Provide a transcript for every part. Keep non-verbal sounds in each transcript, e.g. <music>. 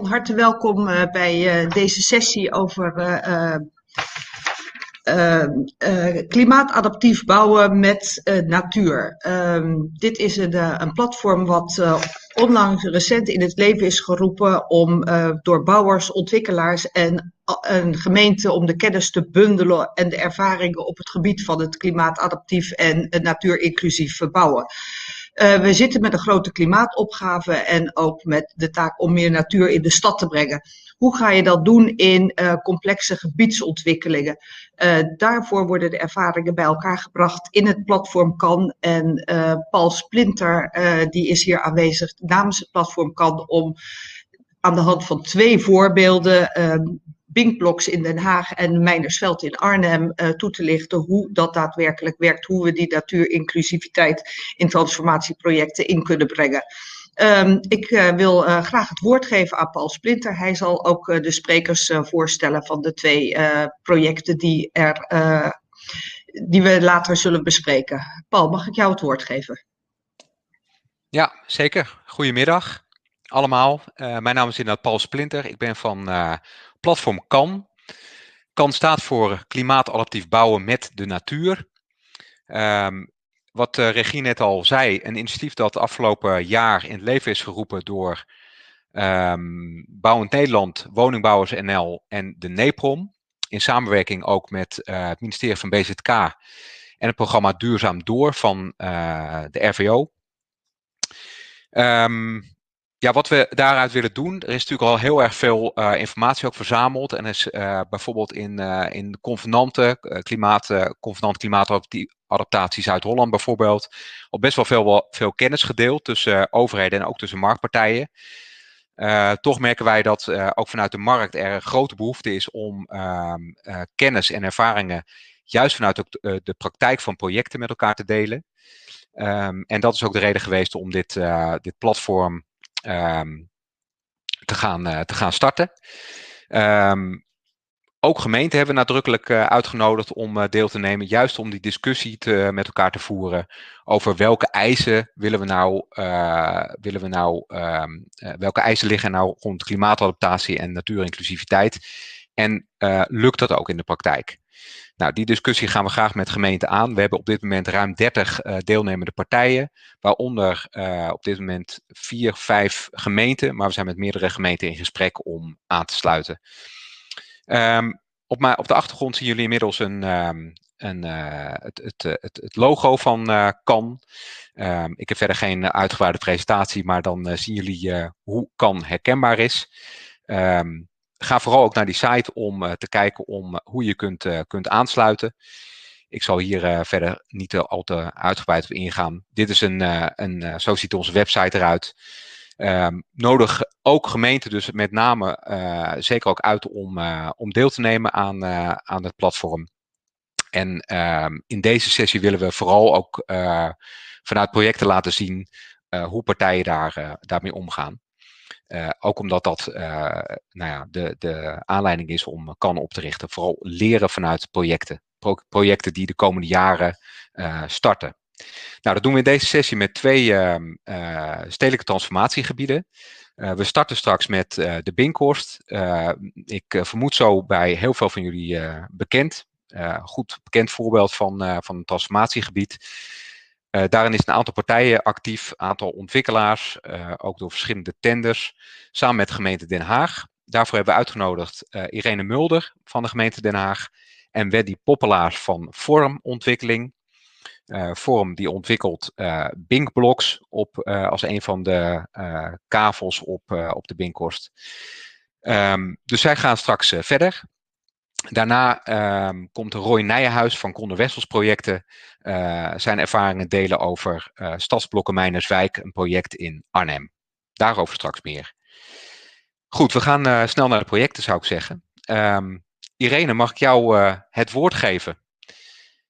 van harte welkom uh, bij uh, deze sessie over uh, klimaatadaptief bouwen met natuur. Ehm, dit is een, een platform wat onlangs recent in het leven is geroepen om door bouwers, ontwikkelaars en een gemeente om de kennis te bundelen en de ervaringen op het gebied van het klimaatadaptief en natuurinclusief bouwen. Uh, we zitten met een grote klimaatopgave en ook met de taak om meer natuur in de stad te brengen. Hoe ga je dat doen in uh, complexe gebiedsontwikkelingen? Uh, daarvoor worden de ervaringen bij elkaar gebracht in het platform KAN. En Paul Splinter, die is hier aanwezig namens het platform KAN om aan de hand van twee voorbeelden ehm, Binkblocks in Den Haag en Meinersveld in Arnhem uh, toe te lichten hoe dat daadwerkelijk werkt, hoe we die natuurinclusiviteit in transformatieprojecten in kunnen brengen. Um, ik uh, wil uh, graag het woord geven aan Paul Splinter. Hij zal ook de sprekers voorstellen van de twee projecten die, er, die we later zullen bespreken. Paul, mag ik jou het woord geven? Ja, zeker. Goedemiddag allemaal. mijn naam is inderdaad Paul Splinter. Ik ben van platform KAN. KAN staat voor klimaatadaptief bouwen met de natuur. Um, wat uh, Regie net al zei, een initiatief dat afgelopen jaar in het leven is geroepen door um, Bouwend Nederland, Woningbouwers NL en de NEPROM. In samenwerking ook met uh, het ministerie van BZK en het programma Duurzaam Door van uh, de RVO. Ehm, ja, wat we daaruit willen doen, er is natuurlijk al heel erg veel uh, informatie ook verzameld. En is uh, bijvoorbeeld in, uh, in convenanten, klimaat, convenant klimaatadaptatie Zuid-Holland bijvoorbeeld, al best wel veel, veel kennis gedeeld tussen overheden en ook tussen marktpartijen. toch merken wij dat ook vanuit de markt er een grote behoefte is om ehm, kennis en ervaringen juist vanuit de, de praktijk van projecten met elkaar te delen. Um, en dat is ook de reden geweest om dit, dit platform um, te, gaan, uh, te gaan starten. Um, ook gemeenten hebben nadrukkelijk uh, uitgenodigd om uh, deel te nemen, juist om die discussie te, met elkaar te voeren over welke eisen willen we nou, willen we nou um, welke eisen liggen nou rond klimaatadaptatie en natuurinclusiviteit. En lukt dat ook in de praktijk? Nou, die discussie gaan we graag met gemeenten aan. We hebben op dit moment ruim 30 uh, eh, deelnemende partijen, waaronder uh, op dit moment vier, vijf gemeenten, maar we zijn met meerdere gemeenten in gesprek om aan te sluiten. Um, op, op, de achtergrond zien jullie inmiddels een, um, een, uh, het, het, het, logo van CAN. Um, ik heb verder geen uitgebreide presentatie, maar dan zien jullie hoe CAN herkenbaar is. Um, ga vooral ook naar die site om uh, te kijken om uh, hoe je kunt, uh, kunt aansluiten. Ik zal hier verder niet al te uitgebreid op ingaan. Dit is een, een zo ziet onze website eruit. Um, nodig ook gemeenten dus met name zeker ook uit om, om deel te nemen aan, aan het platform. En um, in deze sessie willen we vooral ook vanuit projecten laten zien hoe partijen daar, daarmee omgaan. Uh, ook omdat dat uh, nou ja, de, de aanleiding is om kan op te richten. Vooral leren vanuit projecten. Pro projecten die de komende jaren uh, starten. Nou, dat doen we in deze sessie met twee ehm, stedelijke transformatiegebieden. we starten straks met de Binkhorst. ik vermoed zo bij heel veel van jullie bekend. goed bekend voorbeeld van, van een transformatiegebied. Uh, daarin is een aantal partijen actief, een aantal ontwikkelaars, uh, ook door verschillende tenders, samen met de gemeente Den Haag. Daarvoor hebben we uitgenodigd uh, Irene Mulder van de gemeente Den Haag en Weddy Poppelaars van Vormontwikkeling. Forum die ontwikkelt Binkblocks op, als een van de kavels op, op de Binkhorst. Um, dus zij gaan straks verder. Daarna um, komt Roy Nijenhuis van Conde Wessels projecten uh, zijn ervaringen delen over uh, Stadsblokken Mijnerswijk, een project in Arnhem. Daarover straks meer. Goed, we gaan uh, snel naar de projecten zou ik zeggen. Um, Irene, mag ik jou het woord geven?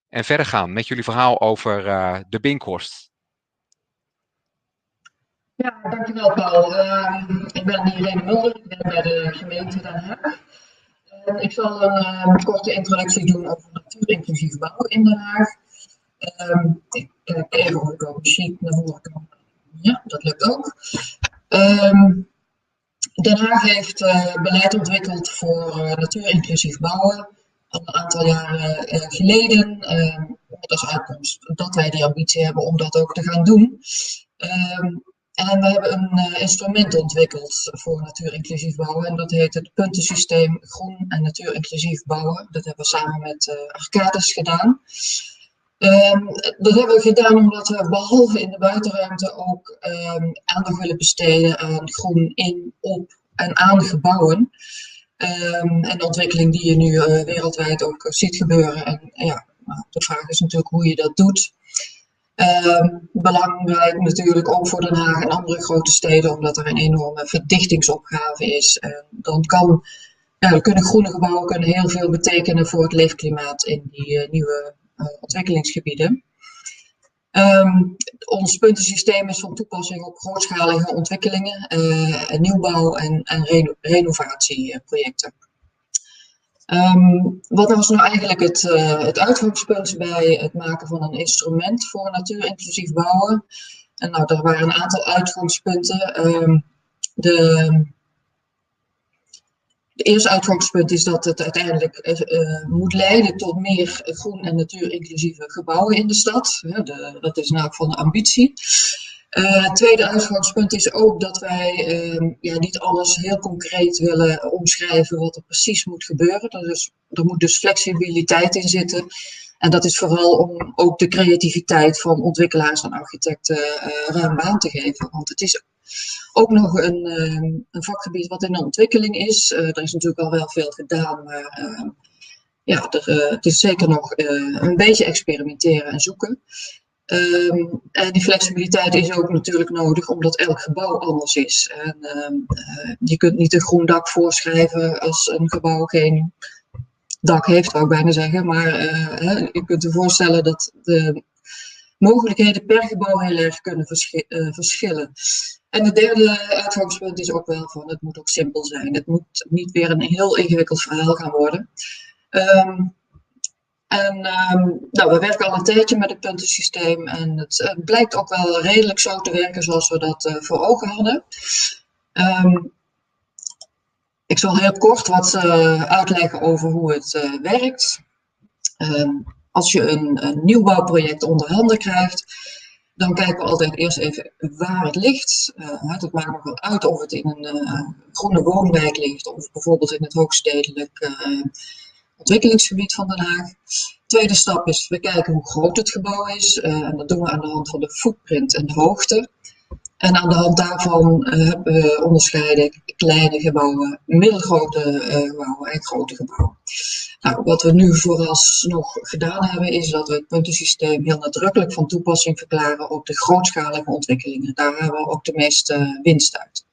En verder gaan met jullie verhaal over de Binkhorst. Ja, dankjewel Paul. Ehm, ik ben Irene Mulder, ik ben bij de gemeente Den Haag. Ik zal een uh, korte introductie doen over natuurinclusief bouwen in Den Haag. Um, ik ik ook een sheet naar voren kan. Ja, dat lukt ook. Um, Den Haag heeft beleid ontwikkeld voor natuurinclusief bouwen al een aantal jaren geleden. met als uitkomst dat wij die ambitie hebben om dat ook te gaan doen. Ehm, en we hebben een uh, instrument ontwikkeld voor natuurinclusief bouwen. En dat heet het puntensysteem groen en natuurinclusief bouwen. Dat hebben we samen met uh, Arcades gedaan. Um, dat hebben we gedaan omdat we behalve in de buitenruimte ook um, aandacht willen besteden aan groen in, op en aan gebouwen. Um, en de ontwikkeling die je nu uh, wereldwijd ook ziet gebeuren. En ja, nou, de vraag is natuurlijk hoe je dat doet. Uh, belangrijk natuurlijk ook voor Den Haag en andere grote steden, omdat er een enorme verdichtingsopgave is. Dan kan, kunnen groene gebouwen kunnen heel veel betekenen voor het leefklimaat in die uh, nieuwe uh, ontwikkelingsgebieden. Um, ons puntensysteem is van toepassing op grootschalige ontwikkelingen, uh, nieuwbouw en, en reno renovatieprojecten. Um, wat was nou eigenlijk het, uh, het uitgangspunt bij het maken van een instrument voor natuurinclusief bouwen? En nou, er waren een aantal uitgangspunten. Um, de, de eerste uitgangspunt is dat het uiteindelijk uh, moet leiden tot meer groen en natuurinclusieve gebouwen in de stad. De, dat is nou van de ambitie. Het tweede uitgangspunt is ook dat wij uh, ja, niet alles heel concreet willen omschrijven wat er precies moet gebeuren. Is, er moet dus flexibiliteit in zitten. En dat is vooral om ook de creativiteit van ontwikkelaars en architecten uh, ruim baan te geven. Want het is ook nog een, ehm, een vakgebied wat in ontwikkeling is. Eh, er is natuurlijk al wel veel gedaan, maar ehm, ja, er, het is zeker nog een beetje experimenteren en zoeken. En die flexibiliteit is ook natuurlijk nodig, omdat elk gebouw anders is. En, um, uh, je kunt niet een groen dak voorschrijven als een gebouw geen dak heeft, wou ik bijna zeggen. Maar uh, je kunt je voorstellen dat de mogelijkheden per gebouw heel erg kunnen verschi verschillen. En het derde uitgangspunt is ook wel van het moet ook simpel zijn. Het moet niet weer een heel ingewikkeld verhaal gaan worden. Um, en um, nou, we werken al een tijdje met het puntensysteem en het uh, blijkt ook wel redelijk zo te werken zoals we dat uh, voor ogen hadden. Um, ik zal heel kort wat uh, uitleggen over hoe het werkt. Um, als je een, een nieuwbouwproject onder handen krijgt, dan kijken we altijd eerst even waar het ligt. het maakt nog wel uit of het in een groene woonwijk ligt of bijvoorbeeld in het hoogstedelijk ontwikkelingsgebied van Den Haag. Tweede stap is, we kijken hoe groot het gebouw is. Uh, en dat doen we aan de hand van de footprint en de hoogte. En aan de hand daarvan uh, we onderscheiden kleine gebouwen, middelgrote uh, gebouwen en grote gebouwen. Nou, wat we nu vooralsnog gedaan hebben, is dat we het puntensysteem heel nadrukkelijk van toepassing verklaren op de grootschalige ontwikkelingen. Daar hebben we ook de meeste winst uit.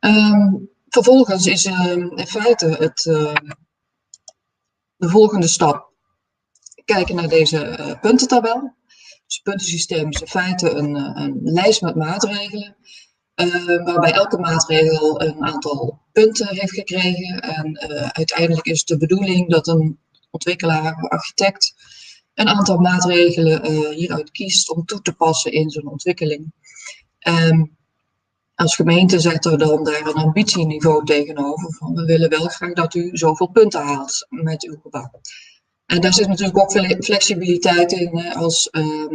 Um, vervolgens is in feite het de volgende stap kijken naar deze uh, puntentabel. Dus het puntensysteem is in feite een, eh, een lijst met maatregelen. Uh, waarbij elke maatregel een aantal punten heeft gekregen. En uiteindelijk is de bedoeling dat een ontwikkelaar of architect een aantal maatregelen hieruit kiest om toe te passen in zijn ontwikkeling. Um, als gemeente zetten we dan daar een ambitieniveau tegenover. Van we willen wel graag dat u zoveel punten haalt met uw gebouw. En daar zit natuurlijk ook flexibiliteit in. Als uh,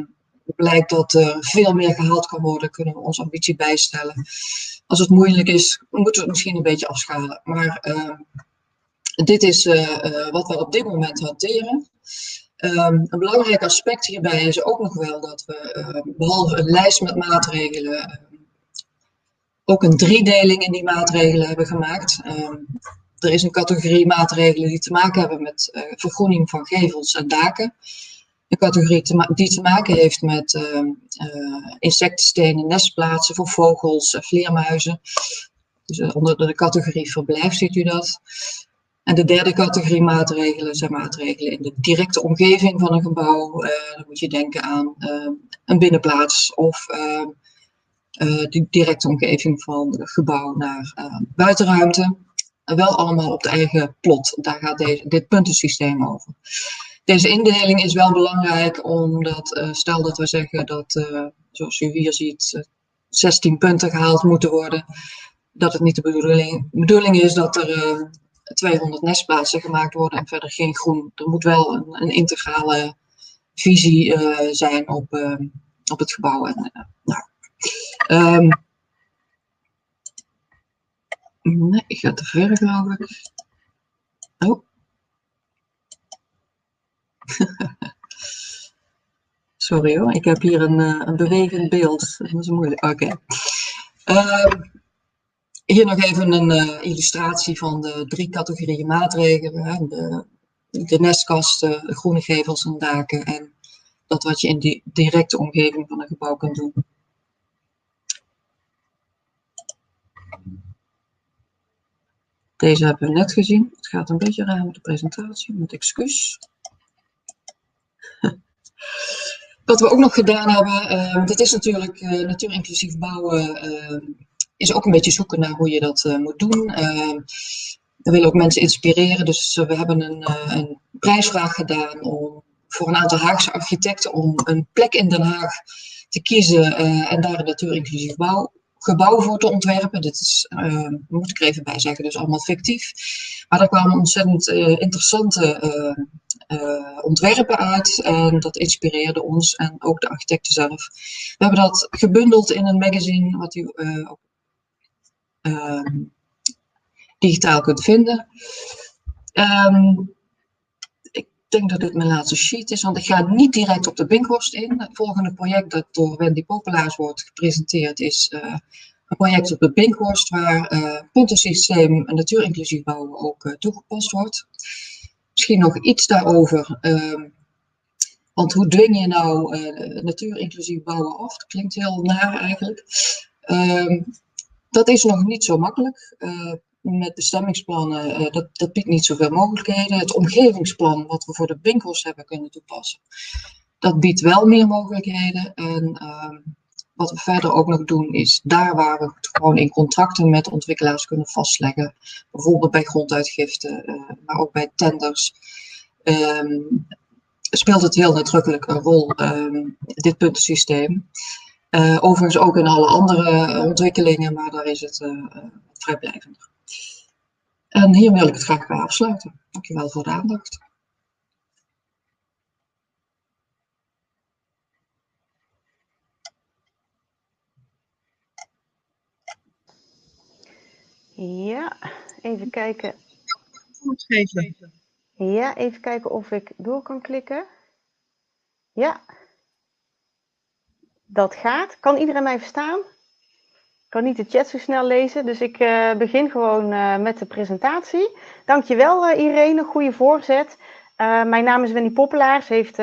blijkt dat er veel meer gehaald kan worden, kunnen we onze ambitie bijstellen. Als het moeilijk is, moeten we het misschien een beetje afschalen. Maar uh, dit is uh, wat we op dit moment hanteren. Um, een belangrijk aspect hierbij is ook nog wel dat we, behalve een lijst met maatregelen, ook een driedeling in die maatregelen hebben gemaakt. Um, er is een categorie maatregelen die te maken hebben met uh, vergroening van gevels en daken. Een categorie te die te maken heeft met uh, insectenstenen, nestplaatsen voor vogels, vleermuizen. Dus onder de categorie verblijf ziet u dat. En de derde categorie maatregelen zijn maatregelen in de directe omgeving van een gebouw. dan moet je denken aan een binnenplaats of de directe omgeving van gebouw naar uh, buitenruimte. wel allemaal op de eigen plot. Daar gaat deze, dit puntensysteem over. Deze indeling is wel belangrijk omdat, uh, stel dat we zeggen dat, zoals u hier ziet, 16 punten gehaald moeten worden. dat het niet de bedoeling, bedoeling is dat er 200 nestplaatsen gemaakt worden en verder geen groen. Er moet wel een, een integrale visie zijn op, op het gebouw. En, nou, um, nee, ik ga te ver, geloof ik. Oh. <laughs> Sorry hoor, ik heb hier een, uh, een bewegend beeld. Dat is moeilijk. Oké. Ehm, hier nog even een uh, illustratie van de drie categorieën maatregelen. Hè. De, de nestkasten, de groene gevels en daken en dat wat je in die directe omgeving van een gebouw kunt doen. Deze hebben we net gezien. Het gaat een beetje raar met de presentatie, met excuus. <laughs> Wat we ook nog gedaan hebben, uh, dit is natuurlijk uh, natuurinclusief bouwen, uh, is ook een beetje zoeken naar hoe je dat moet doen. Ehm, we willen ook mensen inspireren, dus we hebben een, een, prijsvraag gedaan om, voor een aantal Haagse architecten om een plek in Den Haag te kiezen en daar een natuurinclusief bouw gebouw voor te ontwerpen. Dit is, uh, moet ik er even bij zeggen, dus allemaal fictief. Maar er kwamen ontzettend uh, interessante uh, ontwerpen uit en dat inspireerde ons en ook de architecten zelf. We hebben dat gebundeld in een magazine wat u ehm, digitaal kunt vinden. Um, denk dat dit mijn laatste sheet is, want ik ga niet direct op de Binkhorst in. Het volgende project dat door Wendy Populaars wordt gepresenteerd is uh, een project op de Binkhorst waar uh, puntensysteem natuurinclusief bouwen ook uh, toegepast wordt. Misschien nog iets daarover. Ehm, want hoe dwing je nou natuurinclusief bouwen af? Dat klinkt heel naar eigenlijk. Ehm, dat is nog niet zo makkelijk met bestemmingsplannen, uh, dat, dat biedt niet zoveel mogelijkheden. Het omgevingsplan, wat we voor de winkels hebben kunnen toepassen, dat biedt wel meer mogelijkheden. En uh, wat we verder ook nog doen, is daar waar we het gewoon in contracten met ontwikkelaars kunnen vastleggen, bijvoorbeeld bij gronduitgiften, uh, maar ook bij tenders, um, speelt het heel nadrukkelijk een rol, um, dit puntensysteem. Uh, overigens ook in alle andere ontwikkelingen, maar daar is het vrijblijvender. En hier wil ik het graag bij afsluiten. Dankjewel voor de aandacht. Ja, even kijken. Geven. Ja, even kijken of ik door kan klikken. Ja. Dat gaat. Kan iedereen mij verstaan? Kan niet de chat zo snel lezen, dus ik uh, begin gewoon uh, met de presentatie. Dankjewel uh, Irene, goede voorzet. mijn naam is Wendy Poppelaars, heeft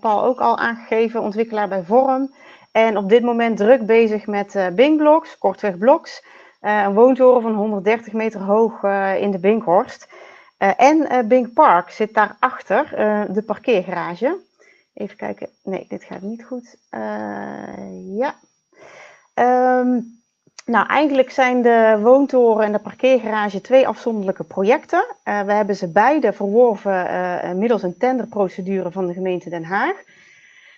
Paul ook al aangegeven, ontwikkelaar bij Vorm. En op dit moment druk bezig met Binkblocks, kortweg Blocks. een woontoren van 130 meter hoog in de Binkhorst. en Bink Park zit daarachter, de parkeergarage. Even kijken, nee, dit gaat niet goed. ja. Um, nou, eigenlijk zijn de woontoren en de parkeergarage twee afzonderlijke projecten. Uh, we hebben ze beide verworven uh, middels een tenderprocedure van de gemeente Den Haag.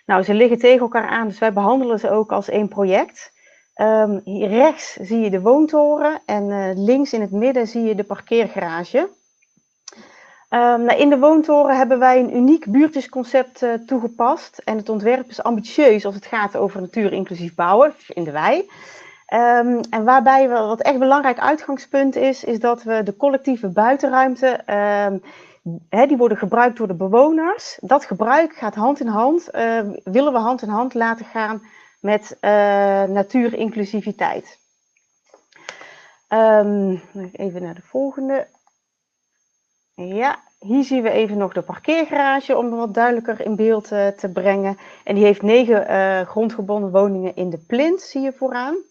Nou, ze liggen tegen elkaar aan, dus wij behandelen ze ook als één project. Um, hier rechts zie je de woontoren en uh, links in het midden zie je de parkeergarage. Um, nou, in de woontoren hebben wij een uniek buurtjesconcept toegepast. En het ontwerp is ambitieus als het gaat over natuur inclusief bouwen, in de wei. Um, en waarbij we, wat echt belangrijk uitgangspunt is, is dat we de collectieve buitenruimte, um, die worden gebruikt door de bewoners. Dat gebruik gaat hand in hand, uh, willen we hand in hand laten gaan met uh, natuurinclusiviteit. Even naar de volgende. Ja, hier zien we even nog de parkeergarage om wat duidelijker in beeld uh, te brengen. En die heeft negen grondgebonden woningen in de plint, zie je vooraan.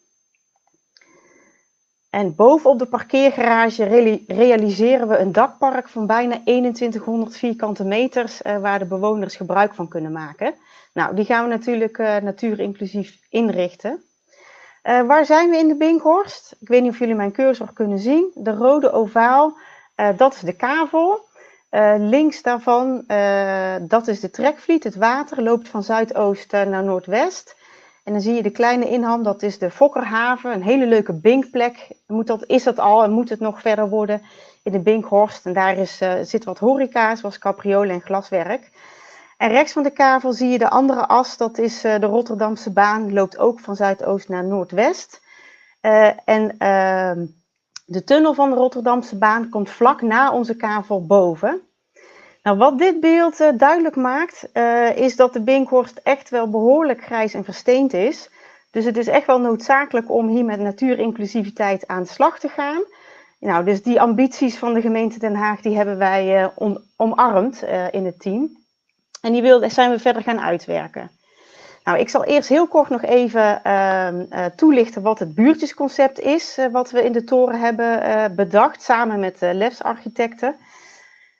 En bovenop de parkeergarage realiseren we een dakpark van bijna 2100 vierkante meters uh, waar de bewoners gebruik van kunnen maken. Nou, die gaan we natuurlijk uh, natuurinclusief inrichten. Uh, waar zijn we in de Binkhorst? Ik weet niet of jullie mijn cursor kunnen zien. De rode ovaal, dat is de kavel. links daarvan, dat is de trekvliet. Het water loopt van zuidoost naar noordwest. En dan zie je de kleine inham, dat is de Fokkerhaven, een hele leuke binkplek. Moet dat, is dat al en moet het nog verder worden in de Binkhorst. En daar is, uh, zit wat horeca, zoals capriolen en glaswerk. En rechts van de kavel zie je de andere as, dat is uh, de Rotterdamse baan, loopt ook van zuidoost naar noordwest. Uh, en ehm, de tunnel van de Rotterdamse baan komt vlak na onze kavel boven. Nou, wat dit beeld uh, duidelijk maakt, uh, is dat de Binkhorst echt wel behoorlijk grijs en versteend is. Dus het is echt wel noodzakelijk om hier met natuurinclusiviteit aan de slag te gaan. Nou, dus die ambities van de gemeente Den Haag, die hebben wij om, omarmd in het team. En die zijn we verder gaan uitwerken. Nou, ik zal eerst heel kort nog even toelichten wat het buurtjesconcept is, wat we in de toren hebben bedacht, samen met de LEFS-architecten.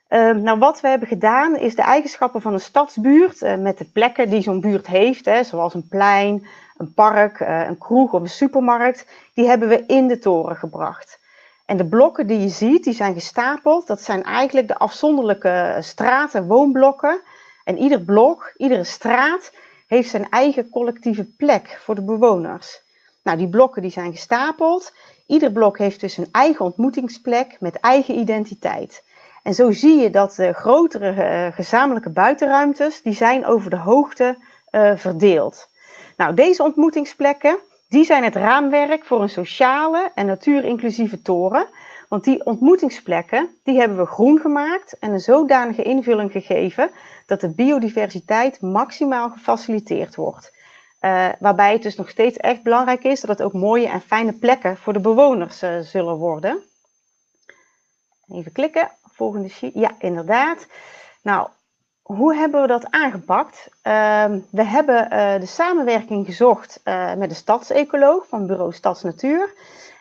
Uh, nou, wat we hebben gedaan is de eigenschappen van een stadsbuurt uh, met de plekken die zo'n buurt heeft, hè, zoals een plein, een park, uh, een kroeg of een supermarkt, die hebben we in de toren gebracht. En de blokken die je ziet, die zijn gestapeld, dat zijn eigenlijk de afzonderlijke straten, woonblokken. En ieder blok, iedere straat heeft zijn eigen collectieve plek voor de bewoners. Nou, die blokken die zijn gestapeld. Ieder blok heeft dus een eigen ontmoetingsplek met eigen identiteit. En zo zie je dat de grotere uh, gezamenlijke buitenruimtes, die zijn over de hoogte uh, verdeeld. Nou, deze ontmoetingsplekken, die zijn het raamwerk voor een sociale en natuurinclusieve toren. Want die ontmoetingsplekken, die hebben we groen gemaakt en een zodanige invulling gegeven dat de biodiversiteit maximaal gefaciliteerd wordt. Uh, waarbij het dus nog steeds echt belangrijk is dat het ook mooie en fijne plekken voor de bewoners zullen worden. Even klikken. Volgende. Ja, inderdaad. Nou, hoe hebben we dat aangepakt? Uh, we hebben uh, de samenwerking gezocht uh, met de stadsecoloog van bureau Stadsnatuur.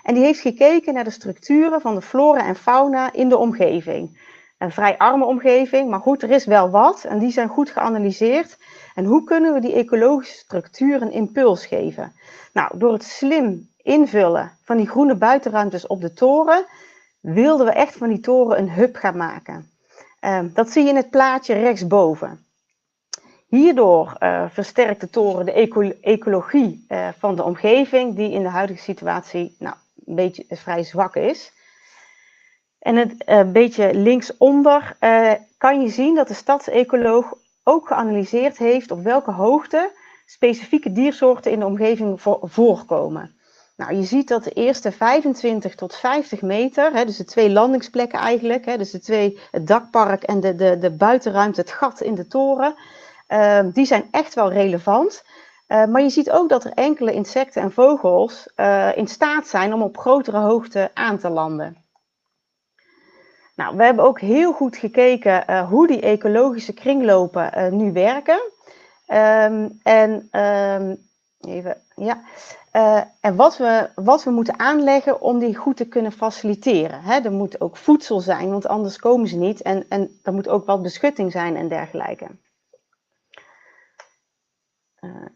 En die heeft gekeken naar de structuren van de flora en fauna in de omgeving. Een vrij arme omgeving, maar goed, er is wel wat en die zijn goed geanalyseerd. En hoe kunnen we die ecologische structuur een impuls geven? Nou, door het slim invullen van die groene buitenruimtes op de toren wilden we echt van die toren een hub gaan maken. Uh, dat zie je in het plaatje rechtsboven. Hierdoor uh, versterkt de toren de eco ecologie uh, van de omgeving, die in de huidige situatie nou, een beetje vrij zwak is. En het een eh, beetje linksonder kan je zien dat de stadsecoloog ook geanalyseerd heeft op welke hoogte specifieke diersoorten in de omgeving voorkomen. Nou, je ziet dat de eerste 25 tot 50 meter, hè, dus de twee landingsplekken eigenlijk, hè, dus de twee, het dakpark en de, de, de buitenruimte, het gat in de toren, uh, die zijn echt wel relevant. Uh, maar je ziet ook dat er enkele insecten en vogels uh, in staat zijn om op grotere hoogte aan te landen. Nou, we hebben ook heel goed gekeken hoe die ecologische kringlopen nu werken. Um, en um, even, ja. Uh, en wat we, wat we moeten aanleggen om die goed te kunnen faciliteren. Hè, er moet ook voedsel zijn, want anders komen ze niet. En, en er moet ook wat beschutting zijn en dergelijke. Uh,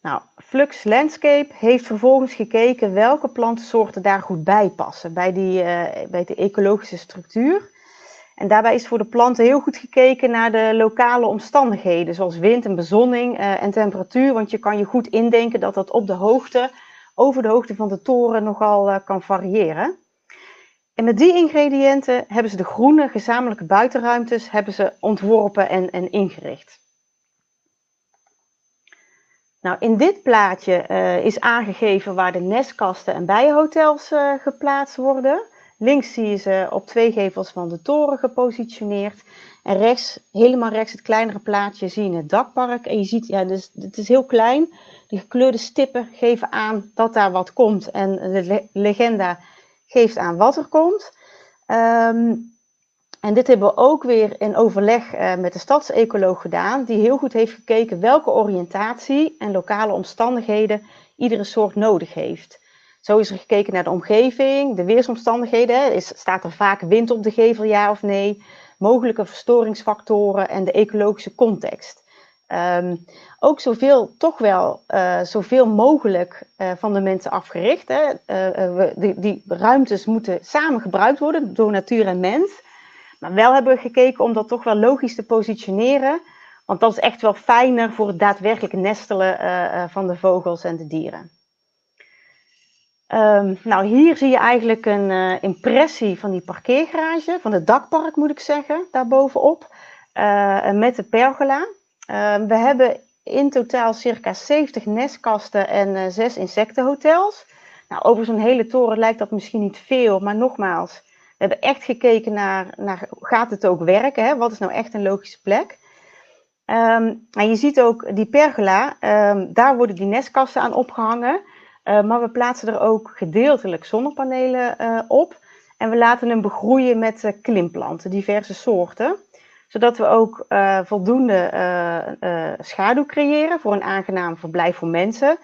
nou, Flux Landscape heeft vervolgens gekeken welke plantensoorten daar goed bij passen. Bij die, uh, bij de ecologische structuur. En daarbij is voor de planten heel goed gekeken naar de lokale omstandigheden, zoals wind en bezonning uh, en temperatuur. Want je kan je goed indenken dat dat op de hoogte, over de hoogte van de toren, nogal uh, kan variëren. En met die ingrediënten hebben ze de groene gezamenlijke buitenruimtes hebben ze ontworpen en, en ingericht. Nou, in dit plaatje uh, is aangegeven waar de nestkasten en bijenhotels geplaatst worden. Links zie je ze op twee gevels van de toren gepositioneerd. En rechts, helemaal rechts, het kleinere plaatje, zie je het dakpark. En je ziet, ja, dus, het is heel klein. Die gekleurde stippen geven aan dat daar wat komt. En de legenda geeft aan wat er komt. Um, en dit hebben we ook weer in overleg uh, met de stadsecoloog gedaan, die heel goed heeft gekeken welke oriëntatie en lokale omstandigheden iedere soort nodig heeft. Zo is er gekeken naar de omgeving, de weersomstandigheden. Is, staat er vaak wind op de gevel, ja of nee? Mogelijke verstoringsfactoren en de ecologische context. Um, ook zoveel, toch wel uh, zoveel mogelijk uh, van de mensen afgericht. Hè. Uh, we, die, die, ruimtes moeten samen gebruikt worden door natuur en mens. Maar wel hebben we gekeken om dat toch wel logisch te positioneren. Want dat is echt wel fijner voor het daadwerkelijk nestelen van de vogels en de dieren. Um, nou, hier zie je eigenlijk een uh, impressie van die parkeergarage, van het dakpark moet ik zeggen, daarbovenop, uh, met de pergola. Uh, we hebben in totaal circa 70 nestkasten en uh, 6 insectenhotels. Nou, over zo'n hele toren lijkt dat misschien niet veel, maar nogmaals, we hebben echt gekeken naar, naar gaat het ook werken? Hè? Wat is nou echt een logische plek? Um, en je ziet ook die pergola, daar worden die nestkasten aan opgehangen. Uh, maar we plaatsen er ook gedeeltelijk zonnepanelen uh, op. En we laten hem begroeien met uh, klimplanten, diverse soorten. Zodat we ook voldoende schaduw creëren voor een aangenaam verblijf voor mensen.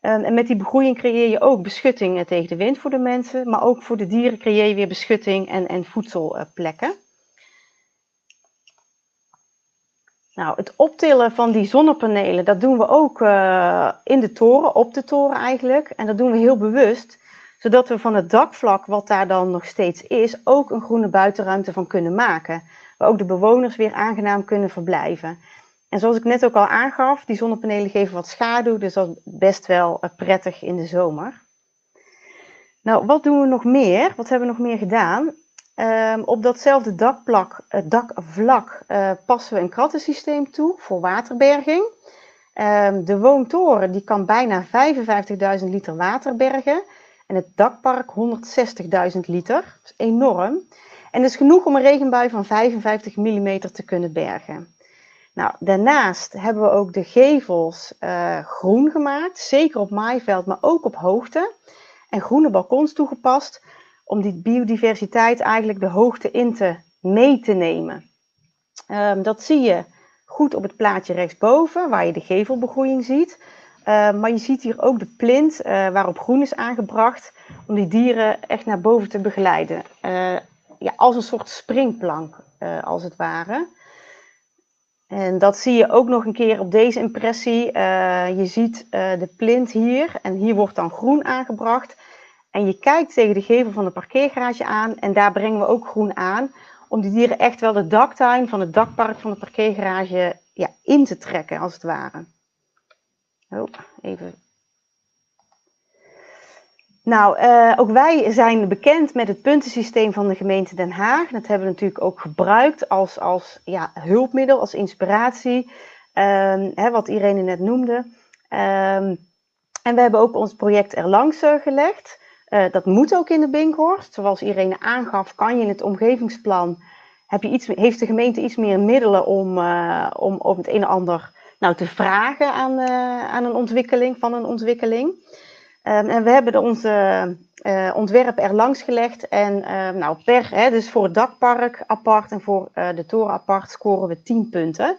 en met die begroeiing creëer je ook beschutting tegen de wind voor de mensen. Maar ook voor de dieren creëer je weer beschutting en, en voedselplekken. Nou, het optillen van die zonnepanelen, dat doen we ook uh, in de toren, op de toren eigenlijk. En dat doen we heel bewust, zodat we van het dakvlak, wat daar dan nog steeds is, ook een groene buitenruimte van kunnen maken. Waar ook de bewoners weer aangenaam kunnen verblijven. En zoals ik net ook al aangaf, die zonnepanelen geven wat schaduw, dus dat is best wel uh, prettig in de zomer. Nou, wat doen we nog meer? Wat hebben we nog meer gedaan? Um, op datzelfde dakplak, het dakvlak uh, passen we een krattensysteem toe voor waterberging. Um, de woontoren die kan bijna 55.000 liter water bergen. En het dakpark 160.000 liter. Dat is enorm. En dat is genoeg om een regenbui van 55 mm te kunnen bergen. Nou, daarnaast hebben we ook de gevels uh, groen gemaakt. Zeker op maaiveld, maar ook op hoogte. En groene balkons toegepast om die biodiversiteit eigenlijk de hoogte in te mee te nemen. Um, dat zie je goed op het plaatje rechtsboven, waar je de gevelbegroeiing ziet. Uh, maar je ziet hier ook de plint uh, waarop groen is aangebracht, om die dieren echt naar boven te begeleiden. Uh, ja, als een soort springplank, eh, als het ware. En dat zie je ook nog een keer op deze impressie. je ziet de plint hier en hier wordt dan groen aangebracht. En je kijkt tegen de gevel van de parkeergarage aan en daar brengen we ook groen aan. Om die dieren echt wel de daktuin van het dakpark van de parkeergarage ja, in te trekken, als het ware. Even. Nou, uh, ook wij zijn bekend met het puntensysteem van de gemeente Den Haag. Dat hebben we natuurlijk ook gebruikt als, als ja, hulpmiddel, als inspiratie. Um, hè, wat Irene net noemde. Um, en we hebben ook ons project erlangs uh, gelegd. Uh, dat moet ook in de Binkhorst. Zoals Irene aangaf, kan je in het omgevingsplan, heb je iets, heeft de gemeente iets meer middelen om, uh, om, om het een en ander nou, te vragen aan, uh, aan een ontwikkeling, van een ontwikkeling. Um, en we hebben de, onze ontwerp er langs gelegd. En nou, per, hè, dus voor het dakpark apart en voor de toren apart scoren we 10 punten.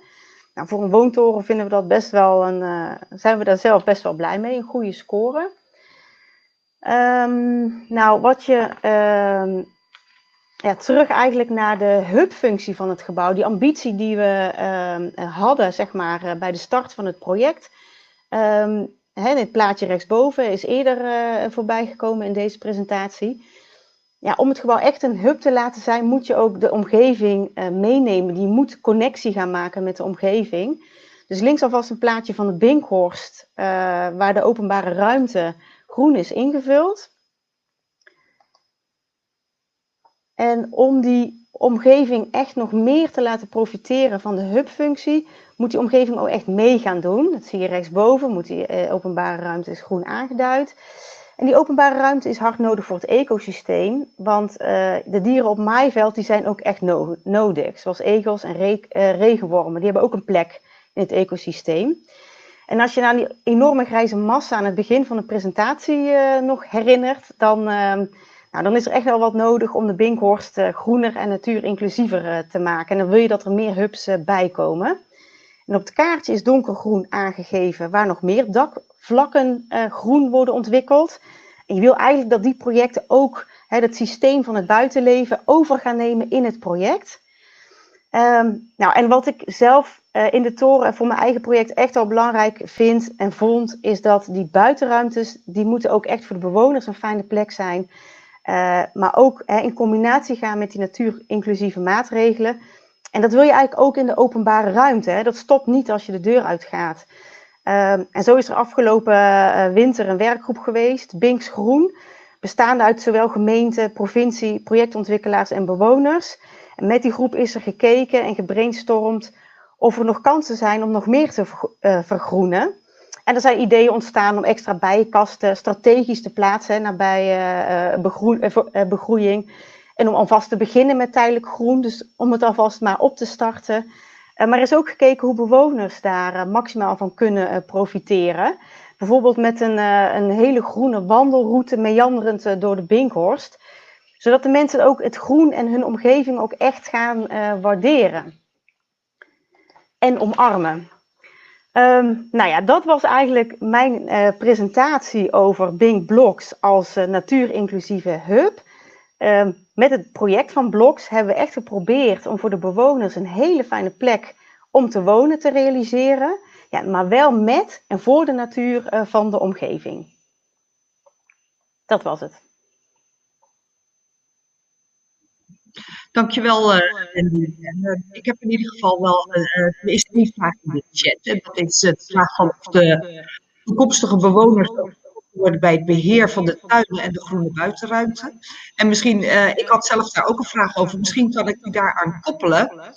Nou, voor een woontoren vinden we dat best wel een, zijn we daar zelf best wel blij mee, een goede score. Um, nou, wat je um, ja, terug eigenlijk naar de hubfunctie van het gebouw, die ambitie die we um, hadden, zeg maar, eh, bij de start van het project. Hè, dit plaatje rechtsboven is eerder uh, voorbij gekomen in deze presentatie. Ja, om het gebouw echt een hub te laten zijn, moet je ook de omgeving uh, meenemen. Die moet connectie gaan maken met de omgeving. Dus links alvast een plaatje van de Binkhorst, waar de openbare ruimte groen is ingevuld. En om die omgeving echt nog meer te laten profiteren van de hubfunctie, moet die omgeving ook echt mee gaan doen. Dat zie je rechtsboven, moet die eh, openbare ruimte is groen aangeduid. En die openbare ruimte is hard nodig voor het ecosysteem, want uh, de dieren op maaiveld die zijn ook echt no nodig, zoals egels en re uh, regenwormen. Die hebben ook een plek in het ecosysteem. En als je naar die enorme grijze massa aan het begin van de presentatie uh, nog herinnert, dan, uh, nou, dan is er echt wel wat nodig om de Binkhorst uh, groener en natuurinclusiever te maken. En dan wil je dat er meer hubs bij komen. En op het kaartje is donkergroen aangegeven waar nog meer dakvlakken groen worden ontwikkeld. Je wil eigenlijk dat die projecten ook hè, het systeem van het buitenleven over gaan nemen in het project. Um, nou, en wat ik zelf uh, in de toren voor mijn eigen project echt wel belangrijk vind en vond, is dat die buitenruimtes, die moeten ook echt voor de bewoners een fijne plek zijn. Uh, maar ook hè, in combinatie gaan met die natuurinclusieve maatregelen. en dat wil je eigenlijk ook in de openbare ruimte. Hè? Dat stopt niet als je de deur uitgaat. Um, en zo is er afgelopen uh, winter een werkgroep geweest, Binks Groen, bestaande uit zowel gemeente, provincie, projectontwikkelaars en bewoners. En met die groep is er gekeken en gebrainstormd of er nog kansen zijn om nog meer te uh, vergroenen. En er zijn ideeën ontstaan om extra bijenkasten strategisch te plaatsen nabij uh, begroe begroeiing. En om alvast te beginnen met tijdelijk groen, dus om het alvast maar op te starten. Maar er is ook gekeken hoe bewoners daar maximaal van kunnen profiteren. Bijvoorbeeld met een, een hele groene wandelroute meanderend door de Binkhorst. Zodat de mensen ook het groen en hun omgeving ook echt gaan waarderen. En omarmen. Um, nou ja, dat was eigenlijk mijn presentatie over Bink Blocks als natuurinclusieve hub. Um, met het project van Blocks hebben we echt geprobeerd om voor de bewoners een hele fijne plek om te wonen te realiseren. Ja, maar wel met en voor de natuur uh, van de omgeving. Dat was het. Dankjewel, uh. Uh, ik heb in ieder geval wel, er is één vraag in de chat. En dat is de vraag van of de toekomstige bewoners worden bij het beheer van de tuinen en de groene buitenruimte. En misschien, ik had zelf daar ook een vraag over, misschien kan ik die daaraan koppelen.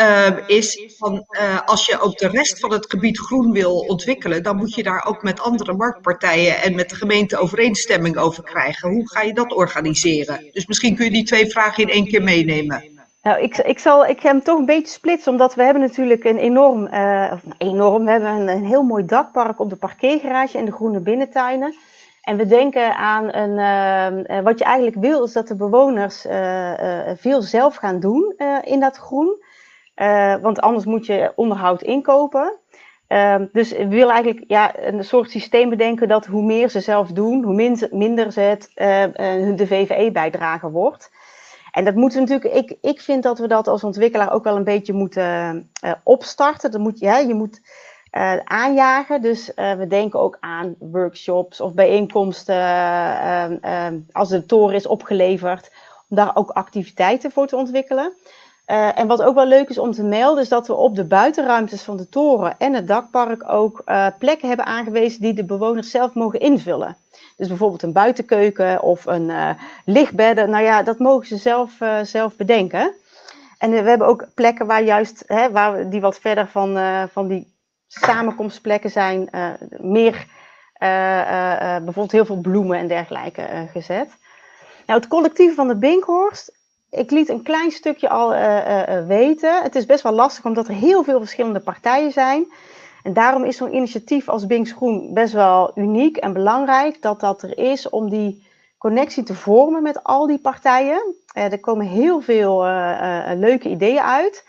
Uh, is van uh, als je ook de rest van het gebied groen wil ontwikkelen, dan moet je daar ook met andere marktpartijen en met de gemeente overeenstemming over krijgen. Hoe ga je dat organiseren? Dus misschien kun je die twee vragen in één keer meenemen. Nou, ik, ik, zal, ik hem toch een beetje splitsen, omdat we hebben natuurlijk een enorm, uh, enorm, we hebben een, heel mooi dakpark op de parkeergarage en de groene binnentuinen. En we denken aan een, uh, wat je eigenlijk wil, is dat de bewoners veel zelf gaan doen in dat groen. Want anders moet je onderhoud inkopen. Ehm, dus we willen eigenlijk ja, een soort systeem bedenken dat hoe meer ze zelf doen, hoe minder, ze het, de VVE-bijdrage wordt. En dat moeten we natuurlijk, ik, ik vind dat we dat als ontwikkelaar ook wel een beetje moeten opstarten. Dat moet, ja, je moet aanjagen. Dus we denken ook aan workshops of bijeenkomsten als de toren is opgeleverd. Om daar ook activiteiten voor te ontwikkelen. En wat ook wel leuk is om te melden, is dat we op de buitenruimtes van de toren en het dakpark ook plekken hebben aangewezen die de bewoners zelf mogen invullen. Dus bijvoorbeeld een buitenkeuken of een uh, lichtbedden. Nou ja, dat mogen ze zelf, zelf bedenken. En we hebben ook plekken waar juist, hè, waar die wat verder van, van die samenkomstplekken zijn, meer bijvoorbeeld heel veel bloemen en dergelijke gezet. Nou, het collectief van de Binkhorst, ik liet een klein stukje al weten. Het is best wel lastig omdat er heel veel verschillende partijen zijn. En daarom is zo'n initiatief als Binks Groen best wel uniek en belangrijk dat dat er is om die connectie te vormen met al die partijen. Er komen heel veel leuke ideeën uit.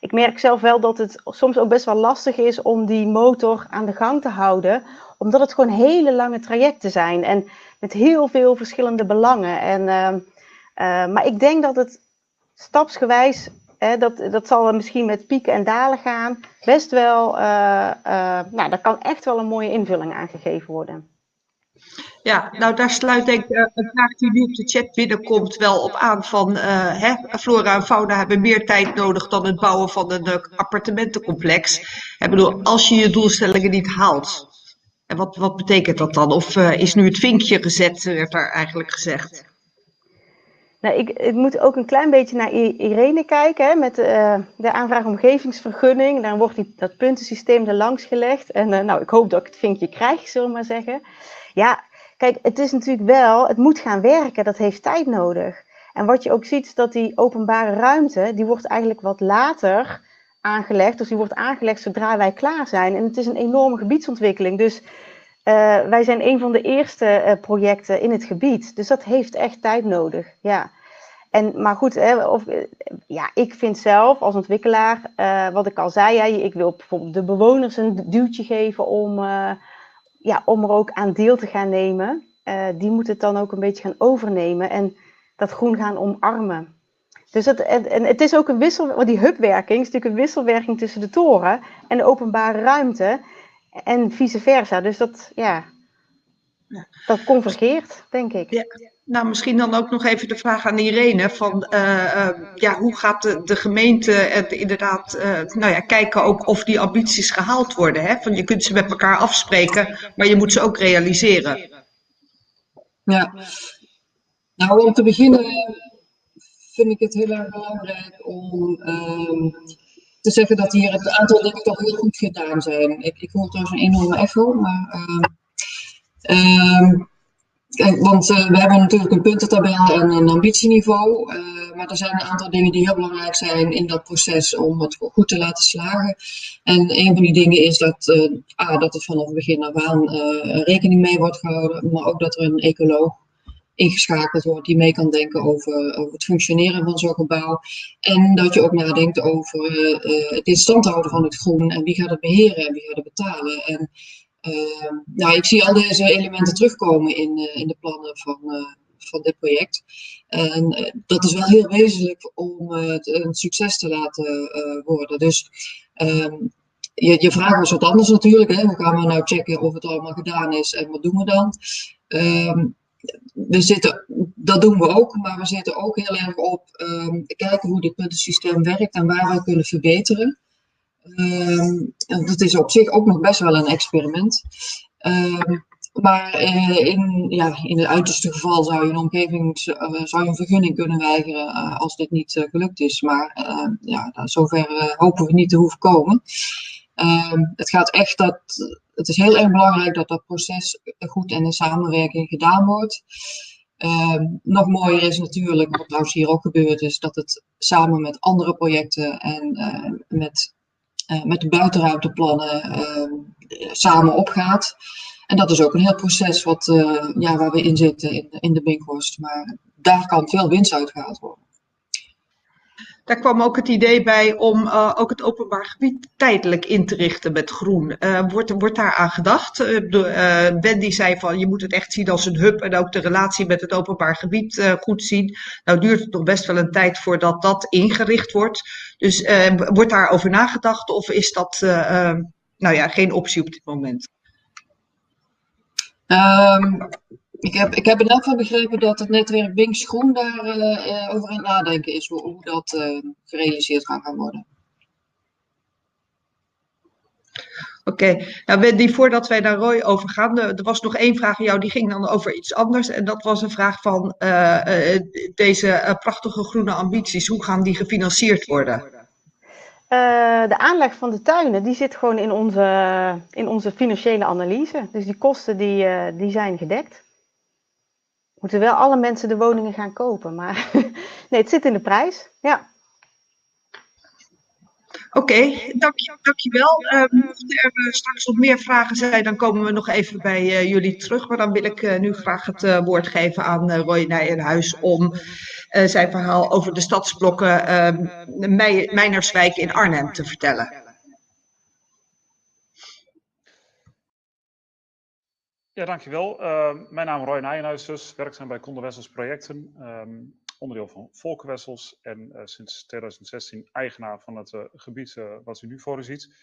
Ik merk zelf wel dat het soms ook best wel lastig is om die motor aan de gang te houden, omdat het gewoon hele lange trajecten zijn en met heel veel verschillende belangen. En, maar ik denk dat het stapsgewijs Hè, dat, dat zal misschien met pieken en dalen gaan. Best wel, uh, uh, nou, daar kan echt wel een mooie invulling aan gegeven worden. Ja, nou daar sluit ik uh, een vraag die nu op de chat binnenkomt wel op aan van hè, flora en fauna hebben meer tijd nodig dan het bouwen van een appartementencomplex. Ik bedoel, als je je doelstellingen niet haalt. En wat, wat betekent dat dan? Of is nu het vinkje gezet, werd daar eigenlijk gezegd? Nou, ik, ik, moet ook een klein beetje naar Irene kijken hè, met uh, de aanvraag omgevingsvergunning. Dan wordt die, dat puntensysteem er langs gelegd. En uh, nou, ik hoop dat ik het vinkje krijg, zullen we maar zeggen. Ja, kijk, het is natuurlijk wel, het moet gaan werken, dat heeft tijd nodig. En wat je ook ziet is dat die openbare ruimte, die wordt eigenlijk wat later aangelegd. Dus die wordt aangelegd zodra wij klaar zijn. En het is een enorme gebiedsontwikkeling. Dus uh, wij zijn een van de eerste uh, projecten in het gebied. Dus dat heeft echt tijd nodig. Ja. En, maar goed, hè, of, ja, ik vind zelf als ontwikkelaar, wat ik al zei, hè, ik wil bijvoorbeeld de bewoners een duwtje geven om, ja, om er ook aan deel te gaan nemen. die moeten het dan ook een beetje gaan overnemen en dat groen gaan omarmen. Dus het, en, het is ook een wissel, die hubwerking is natuurlijk een wisselwerking tussen de toren en de openbare ruimte. En vice versa. Dus dat, ja, ja. dat convergeert, denk ik. Ja. Nou, misschien dan ook nog even de vraag aan Irene van uh, uh, ja, hoe gaat de, de gemeente uh, inderdaad nou ja, kijken ook of die ambities gehaald worden. Hè? Van je kunt ze met elkaar afspreken, maar je moet ze ook realiseren. Ja, nou om te beginnen vind ik het heel erg belangrijk om ehm, te zeggen dat hier het aantal dingen toch heel goed gedaan zijn. Ik, ik hoor trouwens een enorme echo, maar ehm, ehm, want uh, we hebben natuurlijk een puntentabel en een ambitieniveau. Uh, maar er zijn een aantal dingen die heel belangrijk zijn in dat proces om het goed te laten slagen. En een van die dingen is dat, uh, A, dat er vanaf begin af aan rekening mee wordt gehouden. Maar ook dat er een ecoloog ingeschakeld wordt die mee kan denken over, over het functioneren van zo'n gebouw. En dat je ook nadenkt over het in stand houden van het groen en wie gaat het beheren en wie gaat het betalen. En Ehm, nou, ik zie al deze elementen terugkomen in, eh, in de plannen van, eh, van dit project. En eh, dat is wel heel wezenlijk om het een succes te laten worden. Dus ehm, je, je vraag was wat anders natuurlijk. Hè? Hoe gaan we nou checken of het allemaal gedaan is en wat doen we dan? Ehm, we zitten, dat doen we ook, maar we zitten ook heel erg op kijken hoe dit puntensysteem werkt en waar we kunnen verbeteren. Um, dat is op zich ook nog best wel een experiment. Um, maar uh, in, ja, in het uiterste geval zou je een omgeving, uh, zou je een vergunning kunnen weigeren uh, als dit niet gelukt is. Maar ehm, ja, zover hopen we niet te hoeven komen. het gaat echt dat, het is heel erg belangrijk dat dat proces goed en in samenwerking gedaan wordt. nog mooier is natuurlijk, wat trouwens hier ook gebeurd is, dat het samen met andere projecten en met uh, met de buitenruimteplannen uh, samen opgaat. En dat is ook een heel proces wat, uh, ja, waar we in zitten in, in de Binkhorst. Maar daar kan veel winst uitgehaald worden. Daar kwam ook het idee bij om uh, ook het openbaar gebied tijdelijk in te richten met groen. Uh, wordt, wordt daar aan gedacht? Uh, Wendy zei van je moet het echt zien als een hub en ook de relatie met het openbaar gebied goed zien. Nou duurt het nog best wel een tijd voordat dat ingericht wordt. Dus wordt daarover nagedacht of is dat nou ja, geen optie op dit moment? Um, ik heb, ik heb in elk geval begrepen dat het netwerk Binks Groen daar uh, over aan het nadenken is, hoe, hoe dat uh, gerealiseerd kan gaan worden. Oké, okay. nou Wendy, voordat wij naar Roy overgaan, er was nog één vraag aan jou, die ging dan over iets anders. En dat was een vraag van uh, deze prachtige groene ambities, hoe gaan die gefinancierd worden? de aanleg van de tuinen, die zit gewoon in onze, in onze financiële analyse. Dus die kosten die, die zijn gedekt moeten wel alle mensen de woningen gaan kopen. Maar <laughs> nee, het zit in de prijs. Ja. Oké, okay, dank, dankjewel. Uh, mochten er uh, straks nog meer vragen zijn, dan komen we nog even bij uh, jullie terug. Maar dan wil ik uh, nu graag het woord geven aan Roy Nijenhuis om zijn verhaal over de stadsblokken ehm, Meinerswijk in Arnhem te vertellen. Ja, dankjewel. Uh, mijn naam is Roy Nijenhuis, dus werkzaam bij Conde Wessels Projecten, um, onderdeel van Volkenwessels en uh, sinds 2016 eigenaar van het uh, gebied wat u nu voor u ziet.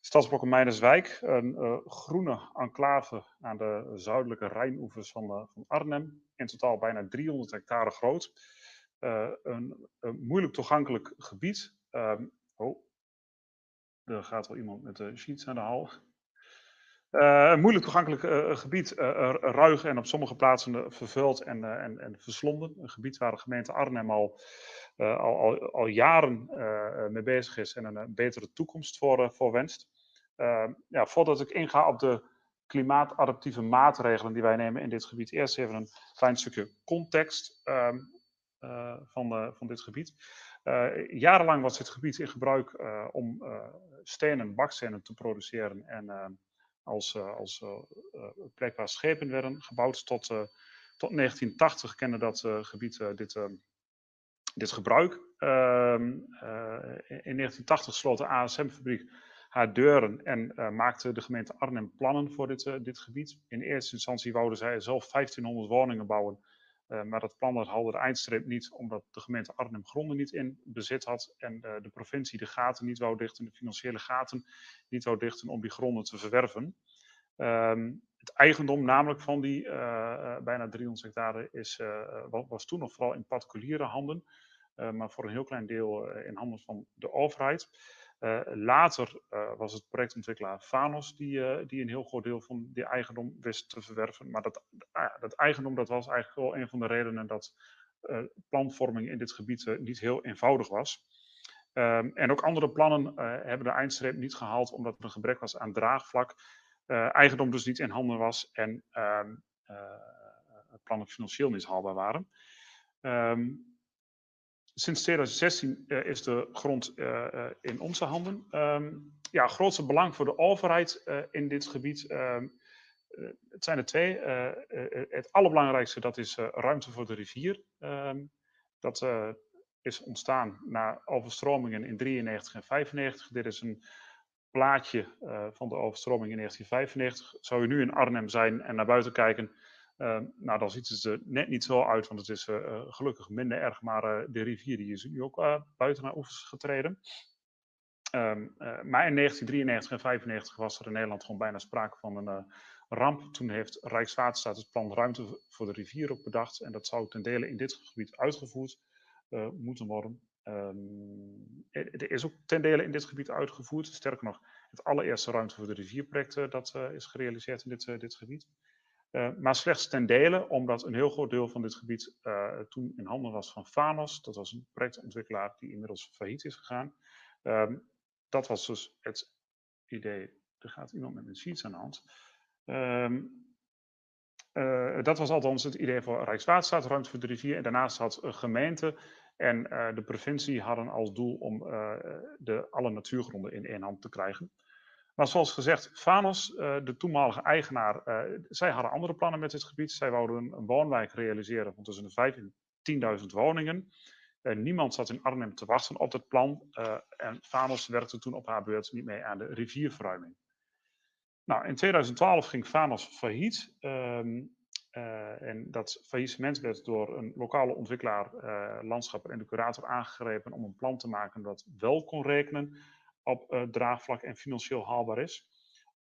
Stadsblokken Meinerswijk, een groene enclave aan de zuidelijke Rijnoevers van, van Arnhem. In totaal bijna 300 hectare groot. Een, een, moeilijk toegankelijk gebied. Um, oh, er gaat wel iemand met de sheets aan de hal. Uh, een moeilijk toegankelijk uh, gebied, uh, ruig en op sommige plaatsen vervuild en, en, en verslonden. Een gebied waar de gemeente Arnhem al, al, al, al, jaren mee bezig is en een betere toekomst voor, voor wenst. Ehm, ja, voordat ik inga op de klimaatadaptieve maatregelen die wij nemen in dit gebied, eerst even een klein stukje context ehm, van, van dit gebied. jarenlang was dit gebied in gebruik om stenen, bakstenen te produceren en ehm, als, eh, als eh, eh, plek waar schepen werden gebouwd. Tot, tot 1980 kende dat gebied dit, dit gebruik. Ehm, in 1980 sloot de ASM-fabriek haar deuren en maakte de gemeente Arnhem plannen voor dit, dit gebied. In eerste instantie wouden zij zelf 1500 woningen bouwen. Uh, maar dat plan dat haalde de eindstreep niet, omdat de gemeente Arnhem gronden niet in bezit had en uh, de provincie de gaten niet wou dichten, de financiële gaten niet wou dichten om die gronden te verwerven. Um, het eigendom namelijk van die bijna 300 hectare is, was toen nog vooral in particuliere handen, maar voor een heel klein deel in handen van de overheid. Uh, later uh, was het projectontwikkelaar Fanos die, uh, die een heel groot deel van die eigendom wist te verwerven. Maar dat, dat eigendom dat was eigenlijk wel een van de redenen dat planvorming in dit gebied niet heel eenvoudig was. Um, en ook andere plannen hebben de eindstreep niet gehaald omdat er een gebrek was aan draagvlak. eigendom dus niet in handen was en ehm, plannen financieel niet haalbaar waren. Um, Sinds 2016 uh, eh, is de grond uh, in onze handen. Um, ja, grootste belang voor de overheid in dit gebied. Um, het zijn er twee. het allerbelangrijkste dat is ruimte voor de rivier. Um, dat is ontstaan na overstromingen in 93 en 95. Dit is een plaatje van de overstroming in 1995. Zou je nu in Arnhem zijn en naar buiten kijken, nou, dan ziet het er net niet zo uit, want het is uh, gelukkig minder erg, maar uh, de rivier die is nu ook buiten naar oevers getreden. Um, maar in 1993 en 1995 was er in Nederland gewoon bijna sprake van een ramp. Toen heeft Rijkswaterstaat het plan ruimte voor de rivier ook bedacht. En dat zou ten dele in dit gebied uitgevoerd moeten worden. Um, er is ook ten dele in dit gebied uitgevoerd. Sterker nog, het allereerste ruimte voor de rivierproject dat is gerealiseerd in dit, dit gebied. Uh, maar slechts ten dele, omdat een heel groot deel van dit gebied uh, toen in handen was van Fanos. Dat was een projectontwikkelaar die inmiddels failliet is gegaan. Um, dat was dus het idee. Er gaat iemand met een sheets aan de hand. Um, uh, dat was althans het idee voor Rijkswaterstaat, ruimte voor de rivier. En daarnaast had een gemeente en de provincie hadden als doel om de, alle natuurgronden in één hand te krijgen. Maar zoals gezegd, Fanos, uh, de toenmalige eigenaar, uh, zij hadden andere plannen met dit gebied. Zij wouden een, woonwijk realiseren van tussen de 5 en 10.000 woningen. Uh, niemand zat in Arnhem te wachten op dat plan. en Fanos werkte toen op haar beurt niet mee aan de rivierverruiming. Nou, in 2012 ging Fanos failliet. Um, en dat faillissement werd door een lokale ontwikkelaar, landschapper en de curator aangegrepen om een plan te maken dat wel kon rekenen op uh, draagvlak en financieel haalbaar is.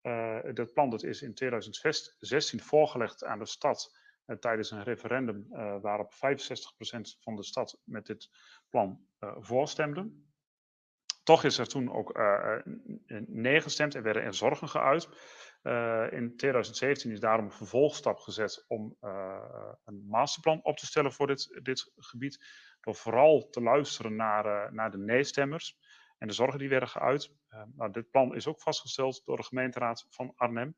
Uh, dat plan dat is in 2016 voorgelegd aan de stad uh, tijdens een referendum waarop 65% van de stad met dit plan voorstemde. Toch is er toen ook nee gestemd en werden er zorgen geuit. in 2017 is daarom een vervolgstap gezet om een masterplan op te stellen voor dit, dit gebied. Door vooral te luisteren naar, naar de nee-stemmers en de zorgen die werden geuit. Uh, nou, dit plan is ook vastgesteld door de gemeenteraad van Arnhem.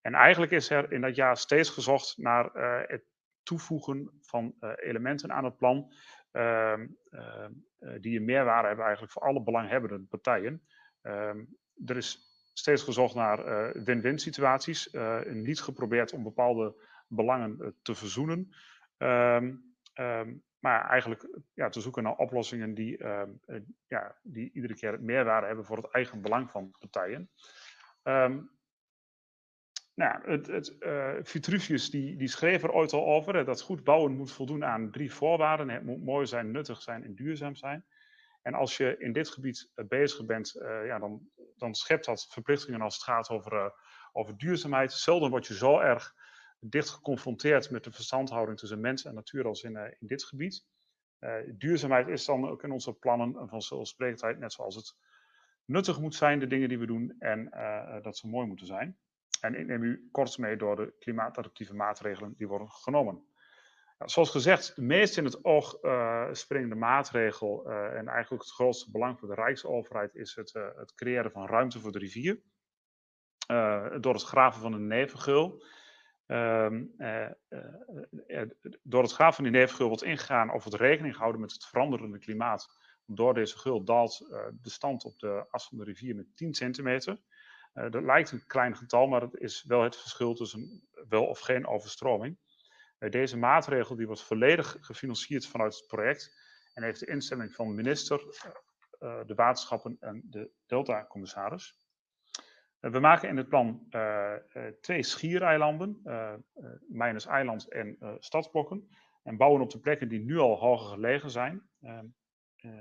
En eigenlijk is er in dat jaar steeds gezocht naar uh, het toevoegen van uh, elementen aan het plan. Ehm, die een meerwaarde hebben eigenlijk voor alle belanghebbende partijen. Ehm, er is steeds gezocht naar win-win situaties. niet geprobeerd om bepaalde belangen te verzoenen. Maar eigenlijk ja, te zoeken naar oplossingen die, ehm, eh, ja, die iedere keer meerwaarde hebben voor het eigen belang van partijen. Um, nou, het, het, uh, Vitruvius die, die schreef er ooit al over dat goed bouwen moet voldoen aan drie voorwaarden. Het moet mooi zijn, nuttig zijn en duurzaam zijn. En als je in dit gebied uh, bezig bent, ja, dan, dan schept dat verplichtingen als het gaat over, over duurzaamheid. Zelden word je zo erg dicht geconfronteerd met de verstandhouding tussen mens en natuur als in, uh, in dit gebied. Uh, duurzaamheid is dan ook in onze plannen van vanzelfsprekendheid, net zoals het nuttig moet zijn, de dingen die we doen, en uh, dat ze mooi moeten zijn. En ik neem u kort mee door de klimaatadaptieve maatregelen die worden genomen. Zoals gezegd, de meest in het oog springende maatregel en eigenlijk het grootste belang voor de Rijksoverheid is het, het creëren van ruimte voor de rivier. door het graven van een nevengeul. Um, uh, uh, door het graaf van die nevengeul wordt ingegaan of het rekening gehouden met het veranderende klimaat. Door deze gul daalt de stand op de as van de rivier met 10 centimeter. dat lijkt een klein getal, maar het is wel het verschil tussen wel of geen overstroming. deze maatregel die wordt volledig gefinancierd vanuit het project en heeft de instemming van de minister, de waterschappen en de delta-commissaris. Eh, we maken in het plan uh, twee schiereilanden, uh, Mijners Eiland en stadsblokken. En bouwen op de plekken die nu al hoger gelegen zijn. Ehm,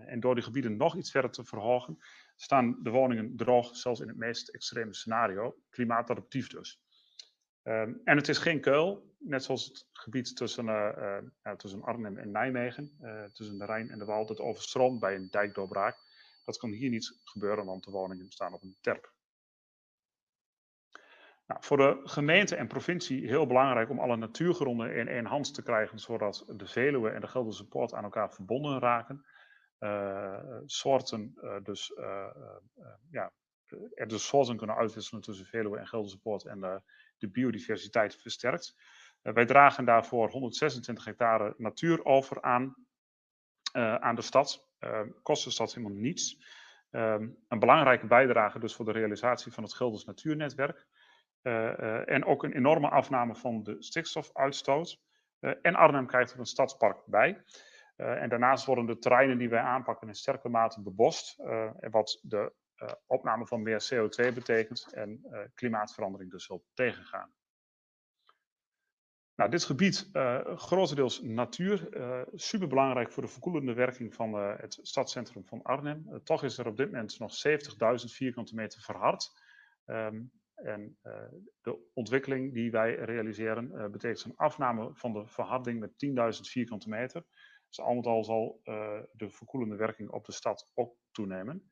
en door die gebieden nog iets verder te verhogen, staan de woningen droog, zelfs in het meest extreme scenario, klimaatadaptief dus. Ehm, en het is geen kuil, net zoals het gebied tussen, uh, uh, tussen Arnhem en Nijmegen, tussen de Rijn en de Waal, dat overstroomt bij een dijkdoorbraak. Dat kan hier niet gebeuren, want de woningen staan op een terp. Nou, voor de gemeente en provincie heel belangrijk om alle natuurgronden in één hand te krijgen, zodat de Veluwe en de Gelderse Poort aan elkaar verbonden raken. Uh, soorten, uh, dus uh, ja, er dus soorten kunnen uitwisselen tussen Veluwe en Gelderse Poort en de, de biodiversiteit versterkt. wij dragen daarvoor 126 hectare natuur over aan, aan de stad. kost de stad helemaal niets. Een belangrijke bijdrage dus voor de realisatie van het Gelders Natuurnetwerk. Uh, uh, en ook een enorme afname van de stikstofuitstoot. Uh, en Arnhem krijgt er een stadspark bij. en daarnaast worden de terreinen die wij aanpakken in sterke mate bebost. wat de opname van meer CO2 betekent en klimaatverandering dus wil tegengaan. Nou, dit gebied, grotendeels natuur, super belangrijk voor de verkoelende werking van het stadscentrum van Arnhem. toch is er op dit moment nog 70.000 vierkante meter verhard. Um, en uh, de ontwikkeling die wij realiseren uh, betekent een afname van de verharding met 10.000 vierkante meter. Dus al met al zal uh, de verkoelende werking op de stad ook toenemen.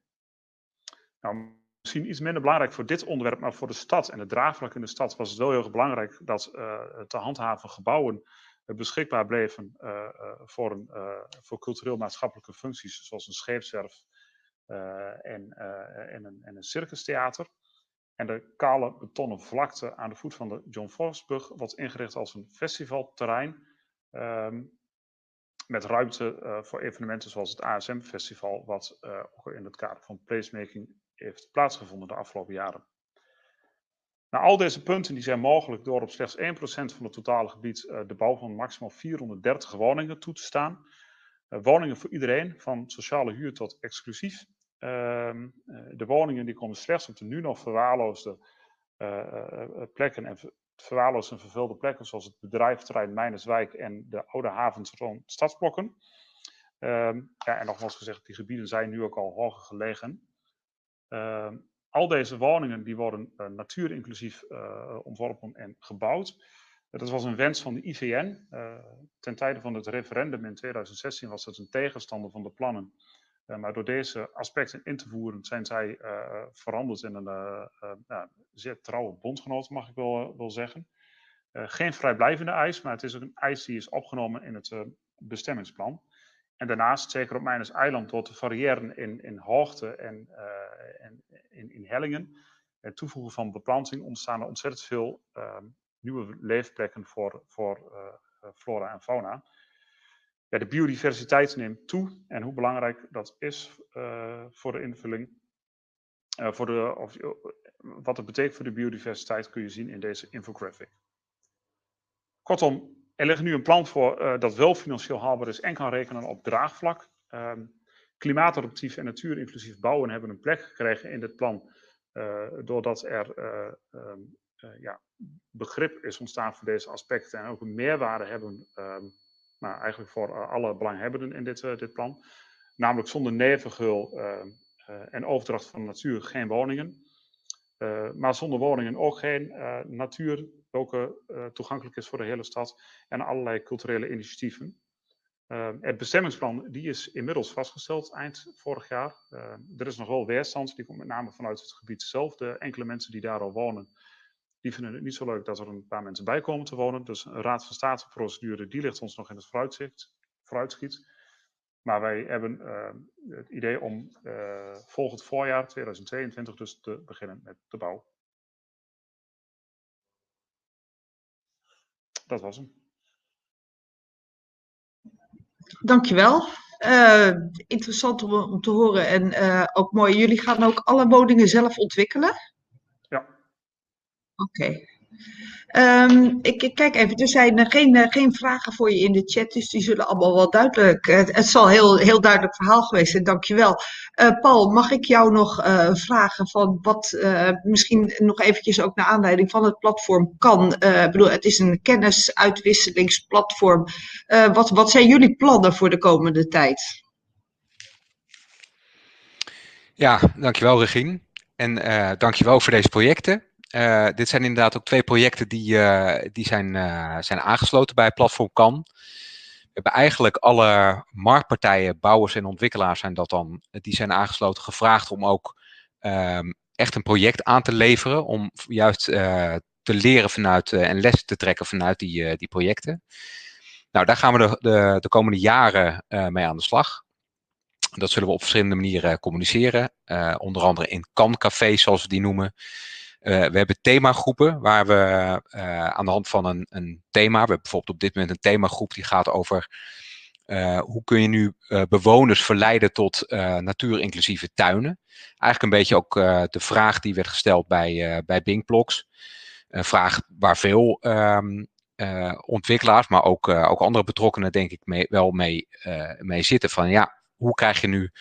Nou, misschien iets minder belangrijk voor dit onderwerp, maar voor de stad en het draagvlak in de stad was het wel heel erg belangrijk dat te handhaven gebouwen beschikbaar bleven voor, voor cultureel-maatschappelijke functies, zoals een scheepswerf en, en, een, en een circustheater. En de kale betonnen vlakte aan de voet van de John Forsbrug wordt ingericht als een festivalterrein. Um, met ruimte uh, voor evenementen zoals het ASM-festival, wat ook in het kader van placemaking heeft plaatsgevonden de afgelopen jaren. Nou, al deze punten die zijn mogelijk door op slechts 1% van het totale gebied uh, de bouw van maximaal 430 woningen toe te staan. woningen voor iedereen, van sociale huur tot exclusief. Ehm, eh, de woningen die komen slechts op de nu nog verwaarloosde eh, eh, plekken en verwaarloosde en vervulde plekken, zoals het bedrijfterrein Mijnerswijk en de oude havens rond stadsblokken. Um, ja, en nogmaals gezegd, die gebieden zijn nu ook al hoger gelegen. Uh, al deze woningen die worden natuurinclusief ontworpen en gebouwd. dat was een wens van de IVN. ten tijde van het referendum in 2016 was dat een tegenstander van de plannen maar door deze aspecten in te voeren zijn zij uh, veranderd in een uh, zeer trouwe bondgenoot, mag ik wel, wel zeggen. geen vrijblijvende eis, maar het is ook een eis die is opgenomen in het bestemmingsplan. En daarnaast, zeker op Mijners Eiland, door te variëren in, in hoogte en, en in, in hellingen, het toevoegen van beplanting, ontstaan er ontzettend veel nieuwe leefplekken voor, voor flora en fauna ja, de biodiversiteit neemt toe en hoe belangrijk dat is uh, voor de invulling. Uh, voor de, of, wat het betekent voor de biodiversiteit kun je zien in deze infographic. Kortom, er ligt nu een plan voor uh, dat wel financieel haalbaar is en kan rekenen op draagvlak. Um, klimaatadaptief en natuurinclusief bouwen hebben een plek gekregen in dit plan, doordat er um, ja, begrip is ontstaan voor deze aspecten en ook een meerwaarde hebben um, nou, eigenlijk voor eh, alle belanghebbenden in dit, eh, dit plan. Namelijk zonder nevengeul eh, en overdracht van natuur geen woningen. maar zonder woningen ook geen natuur, welke toegankelijk is voor de hele stad. En allerlei culturele initiatieven. Uh, het bestemmingsplan die is inmiddels vastgesteld eind vorig jaar. Uh, er is nog wel weerstand, die komt met name vanuit het gebied zelf. De enkele mensen die daar al wonen, die vinden het niet zo leuk dat er een paar mensen bij komen te wonen. Dus een Raad van State procedure, die ligt ons nog in het vooruitzicht, vooruitschiet. Maar wij hebben uh, het idee om uh, volgend voorjaar 2022 dus te beginnen met de bouw. Dat was hem. Dankjewel. Uh, interessant om, om, te horen en ook mooi. Jullie gaan ook alle woningen zelf ontwikkelen? Oké. Um, ik, kijk even, er zijn geen, geen vragen voor je in de chat, dus die zullen allemaal wel duidelijk. Het, het zal heel, heel duidelijk verhaal geweest zijn, dankjewel. Uh, Paul, mag ik jou nog vragen van wat misschien nog eventjes ook naar aanleiding van het platform kan? ik bedoel, het is een kennisuitwisselingsplatform. wat, wat zijn jullie plannen voor de komende tijd? Ja, dankjewel Regine. En dankjewel voor deze projecten. Uh, dit zijn inderdaad ook twee projecten die, uh, die zijn, uh, zijn aangesloten bij Platform Kan. We hebben eigenlijk alle marktpartijen, bouwers en ontwikkelaars zijn dat dan, die zijn aangesloten, gevraagd om ook um, echt een project aan te leveren. Om juist te leren vanuit en lessen te trekken vanuit die, die projecten. Nou, daar gaan we de, de, de komende jaren mee aan de slag. Dat zullen we op verschillende manieren communiceren. onder andere in kan-cafés, zoals we die noemen. Uh, we hebben themagroepen waar we uh, aan de hand van een, een, thema, we hebben bijvoorbeeld op dit moment een themagroep die gaat over uh, hoe kun je nu bewoners verleiden tot natuurinclusieve tuinen. Eigenlijk een beetje ook de vraag die werd gesteld bij, bij Binkblocks. Een vraag waar veel um, ontwikkelaars, maar ook, ook andere betrokkenen denk ik mee, wel mee, mee zitten. Van ja, hoe krijg je nu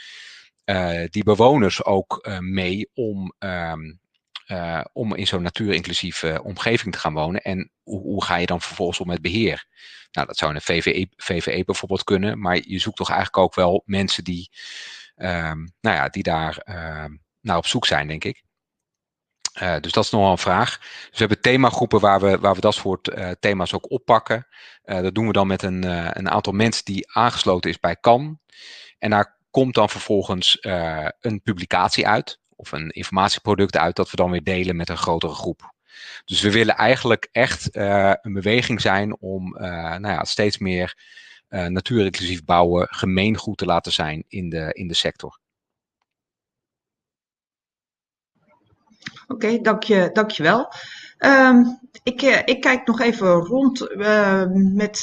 die bewoners ook mee om... Um, uh, om in zo'n natuurinclusieve omgeving te gaan wonen. En hoe, hoe, ga je dan vervolgens om met beheer? Nou, dat zou een VVE, VVE bijvoorbeeld kunnen, maar je zoekt toch eigenlijk ook wel mensen die, um, nou ja, die daar uh, naar op zoek zijn, denk ik. Uh, dus dat is nogal een vraag. Dus we hebben themagroepen waar we, waar we dat soort thema's ook oppakken. Dat doen we dan met een, een aantal mensen die aangesloten is bij KAN. En daar komt dan vervolgens een publicatie uit of een informatieproduct uit dat we dan weer delen met een grotere groep. Dus we willen eigenlijk echt uh, een beweging zijn om uh, nou ja, steeds meer uh, natuurinclusief bouwen gemeengoed te laten zijn in de, in de sector. Oké, dank, je, dank je wel. Um, ik, ik, kijk nog even rond met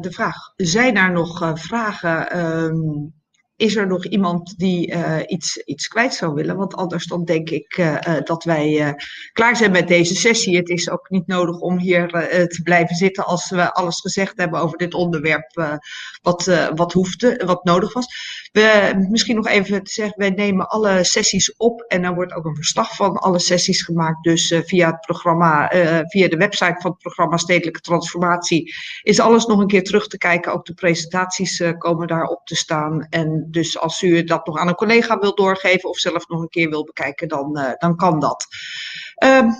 de vraag: zijn er nog vragen um, is er nog iemand die uh, iets, iets kwijt zou willen? Want anders dan denk ik uh, uh, dat wij klaar zijn met deze sessie. Het is ook niet nodig om hier te blijven zitten als we alles gezegd hebben over dit onderwerp wat, wat hoefde, wat nodig was. We, misschien nog even te zeggen, wij nemen alle sessies op en er wordt ook een verslag van alle sessies gemaakt. Dus via het programma, via de website van het programma Stedelijke Transformatie is alles nog een keer terug te kijken. Ook de presentaties komen daarop te staan. En dus als u dat nog aan een collega wilt doorgeven of zelf nog een keer wil bekijken, dan, uh, dan kan dat. Uh,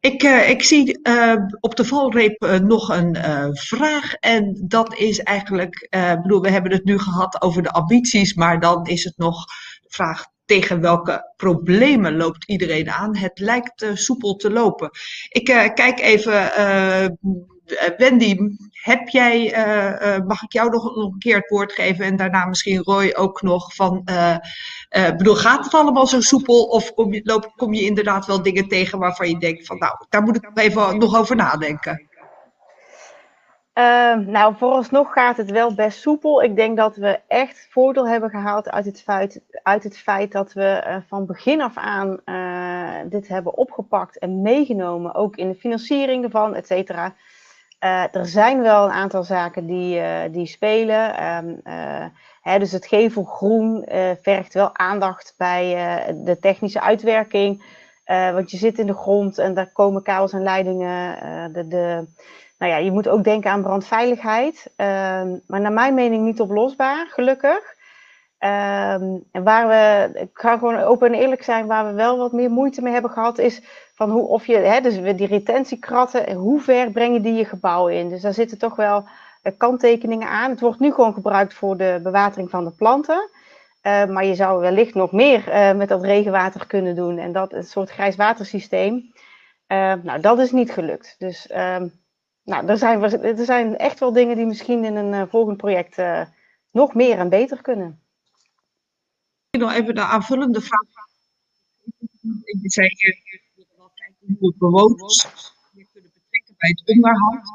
ik, uh, ik, zie uh, op de valreep nog een vraag. En dat is eigenlijk, bedoel, we hebben het nu gehad over de ambities, maar dan is het nog de vraag tegen welke problemen loopt iedereen aan. Het lijkt soepel te lopen. Ik kijk even Wendy, heb jij, uh, uh, mag ik jou nog, nog, een keer het woord geven en daarna misschien Roy ook nog van, bedoel, gaat het allemaal zo soepel of kom je, loop, kom je inderdaad wel dingen tegen waarvan je denkt van, nou, daar moet ik even nog over nadenken? Uh, nou, vooralsnog gaat het wel best soepel. Ik denk dat we echt voordeel hebben gehaald uit het feit, uit het feit dat we van begin af aan dit hebben opgepakt en meegenomen, ook in de financiering ervan, et cetera. Uh, er zijn wel een aantal zaken die, uh, die spelen. Um, uh, hè, dus het gevelgroen vergt wel aandacht bij de technische uitwerking. want je zit in de grond en daar komen kabels en leidingen. de, de, nou ja, je moet ook denken aan brandveiligheid. Ehm, maar naar mijn mening niet oplosbaar, gelukkig. En waar we, ik ga gewoon open en eerlijk zijn, waar we wel wat meer moeite mee hebben gehad, is van hoe, of je, hè, dus die retentiekratten, hoe ver breng je die je gebouw in? Dus daar zitten toch wel uh, kanttekeningen aan. Het wordt nu gewoon gebruikt voor de bewatering van de planten. Uh, maar je zou wellicht nog meer uh, met dat regenwater kunnen doen en dat een soort grijswatersysteem. nou, dat is niet gelukt. Dus ehm, nou, er, zijn, er zijn echt wel dingen die misschien in een volgend project nog meer en beter kunnen. Nog even de aanvullende vraag. Ik zei hoe bewoners kunnen betrekken bij het onderhoud.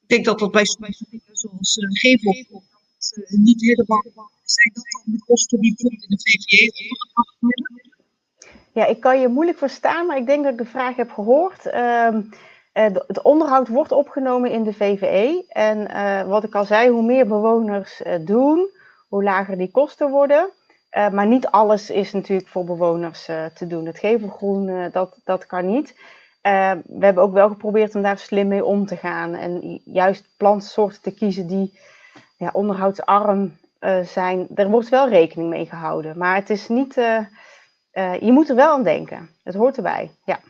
Ik denk dat dat bij sommige zoals uh, gevel uh, niet helemaal zijn. Dat dan de kosten die bijvoorbeeld in de VVE worden? Ja, ik kan je moeilijk verstaan, maar ik denk dat ik de vraag heb gehoord. Uh, het onderhoud wordt opgenomen in de VVE. En wat ik al zei, hoe meer bewoners doen, hoe lager die kosten worden. Uh, maar niet alles is natuurlijk voor bewoners te doen. Het gevelgroen, dat, dat kan niet. Uh, we hebben ook wel geprobeerd om daar slim mee om te gaan. En juist plantsoorten te kiezen die ja, onderhoudsarm uh, zijn. Er wordt wel rekening mee gehouden. Maar het is niet. Uh, je moet er wel aan denken. Het hoort erbij. Ja.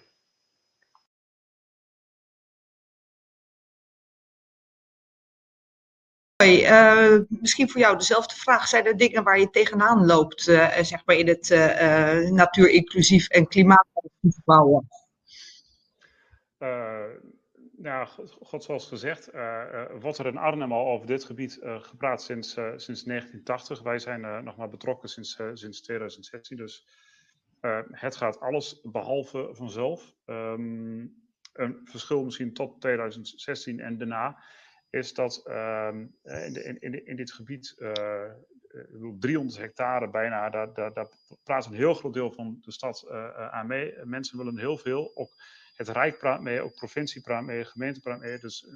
Uh, misschien voor jou dezelfde vraag. Zijn er dingen waar je tegenaan loopt, uh, zeg maar in het uh, natuurinclusief en klimaatinclusief bouwen? nou, God zoals gezegd, wordt er in Arnhem al over dit gebied gepraat sinds, sinds 1980. Wij zijn nog maar betrokken sinds, sinds 2016, dus het gaat alles behalve vanzelf. Um, een verschil misschien tot 2016 en daarna is dat uh, in, in, in, dit gebied uh, eh, 300 hectare bijna, daar, daar, praat een heel groot deel van de stad aan mee. Mensen willen heel veel. Ook het Rijk praat mee, ook provincie praat mee, gemeente praat mee. Dus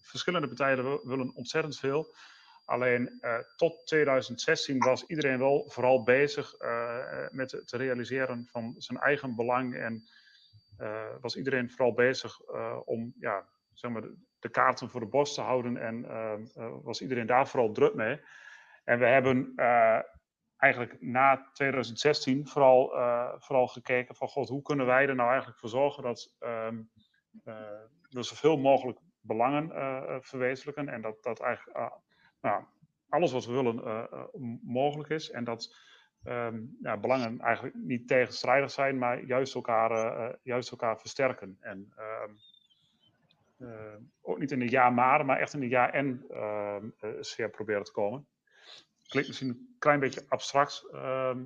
verschillende partijen willen ontzettend veel. Alleen tot 2016 was iedereen wel vooral bezig met het realiseren van zijn eigen belang. En was iedereen vooral bezig om ja, zeg maar, de kaarten voor de bos te houden. En ehm, eh, was iedereen daar vooral druk mee. En we hebben eh, eigenlijk na 2016 vooral, eh, vooral gekeken van god, hoe kunnen wij er nou eigenlijk voor zorgen dat um, we zoveel mogelijk belangen verwezenlijken. En dat, dat eigenlijk nou, alles wat we willen mogelijk is. En dat um, ja, belangen eigenlijk niet tegenstrijdig zijn, maar juist elkaar, juist elkaar versterken. En ook niet in de ja-maar, maar echt in de ja-en-sfeer uh, proberen te komen. Klinkt misschien een klein beetje abstract, uh,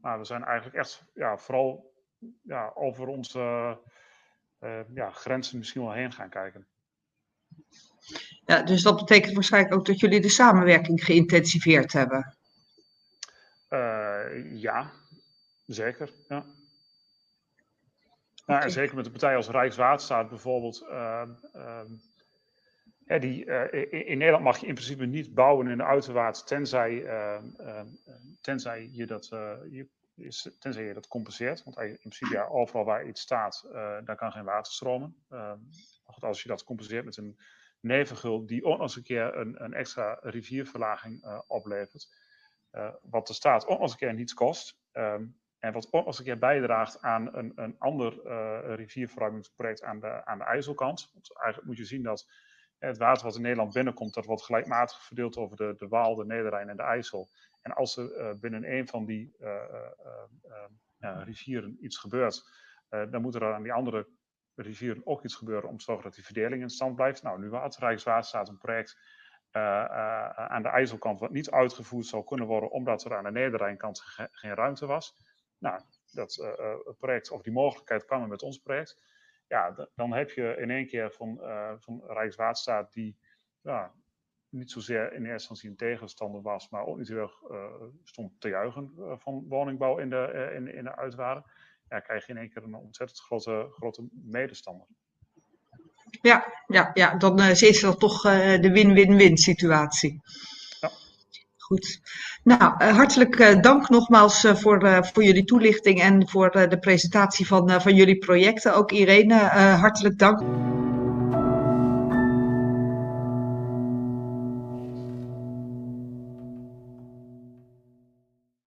maar we zijn eigenlijk echt ja, vooral ja, over onze ja, grenzen misschien wel heen gaan kijken. Ja, dus dat betekent waarschijnlijk ook dat jullie de samenwerking geïntensiveerd hebben. ja, zeker. Ja. Nou, en zeker met een partij als Rijkswaterstaat bijvoorbeeld. Uh, uh, die, uh, in, Nederland mag je in principe niet bouwen in de uiterwaarden tenzij, ehm, ehm, tenzij, je dat, je, tenzij je dat compenseert. Want in principe ja, overal waar iets staat, daar kan geen water stromen. als je dat compenseert met een nevengul die ook nog eens een keer een, een extra rivierverlaging oplevert. wat er staat ook nog eens een keer niets kost. En wat als een keer bijdraagt aan een, een ander uh, rivierverruimingsproject aan de, aan de IJsselkant. Want eigenlijk moet je zien dat het water wat in Nederland binnenkomt, dat wordt gelijkmatig verdeeld over de, de Waal, de Nederrijn en de IJssel. En als er uh, binnen een van die uh, rivieren iets gebeurt, dan moet er aan die andere rivieren ook iets gebeuren om te zorgen dat die verdeling in stand blijft. Nou, nu had Rijkswaterstaat een project aan de IJsselkant wat niet uitgevoerd zou kunnen worden, omdat er aan de Nederrijnkant geen ruimte was. Nou, dat uh, project of die mogelijkheid kwam er met ons project. Ja, dan heb je in één keer van, uh, van Rijkswaterstaat die ja, niet zozeer in eerste instantie een tegenstander was, maar ook niet heel erg stond te juichen van woningbouw in de, in, in de uitwaarden. Ja, krijg je in één keer een ontzettend grote, grote medestander. Ja, ja, ja, dan is dat toch de win-win-win situatie. Goed. Nou, uh, hartelijk uh, dank nogmaals uh, voor, voor jullie toelichting en voor de presentatie van, van jullie projecten. Ook Irene, hartelijk dank.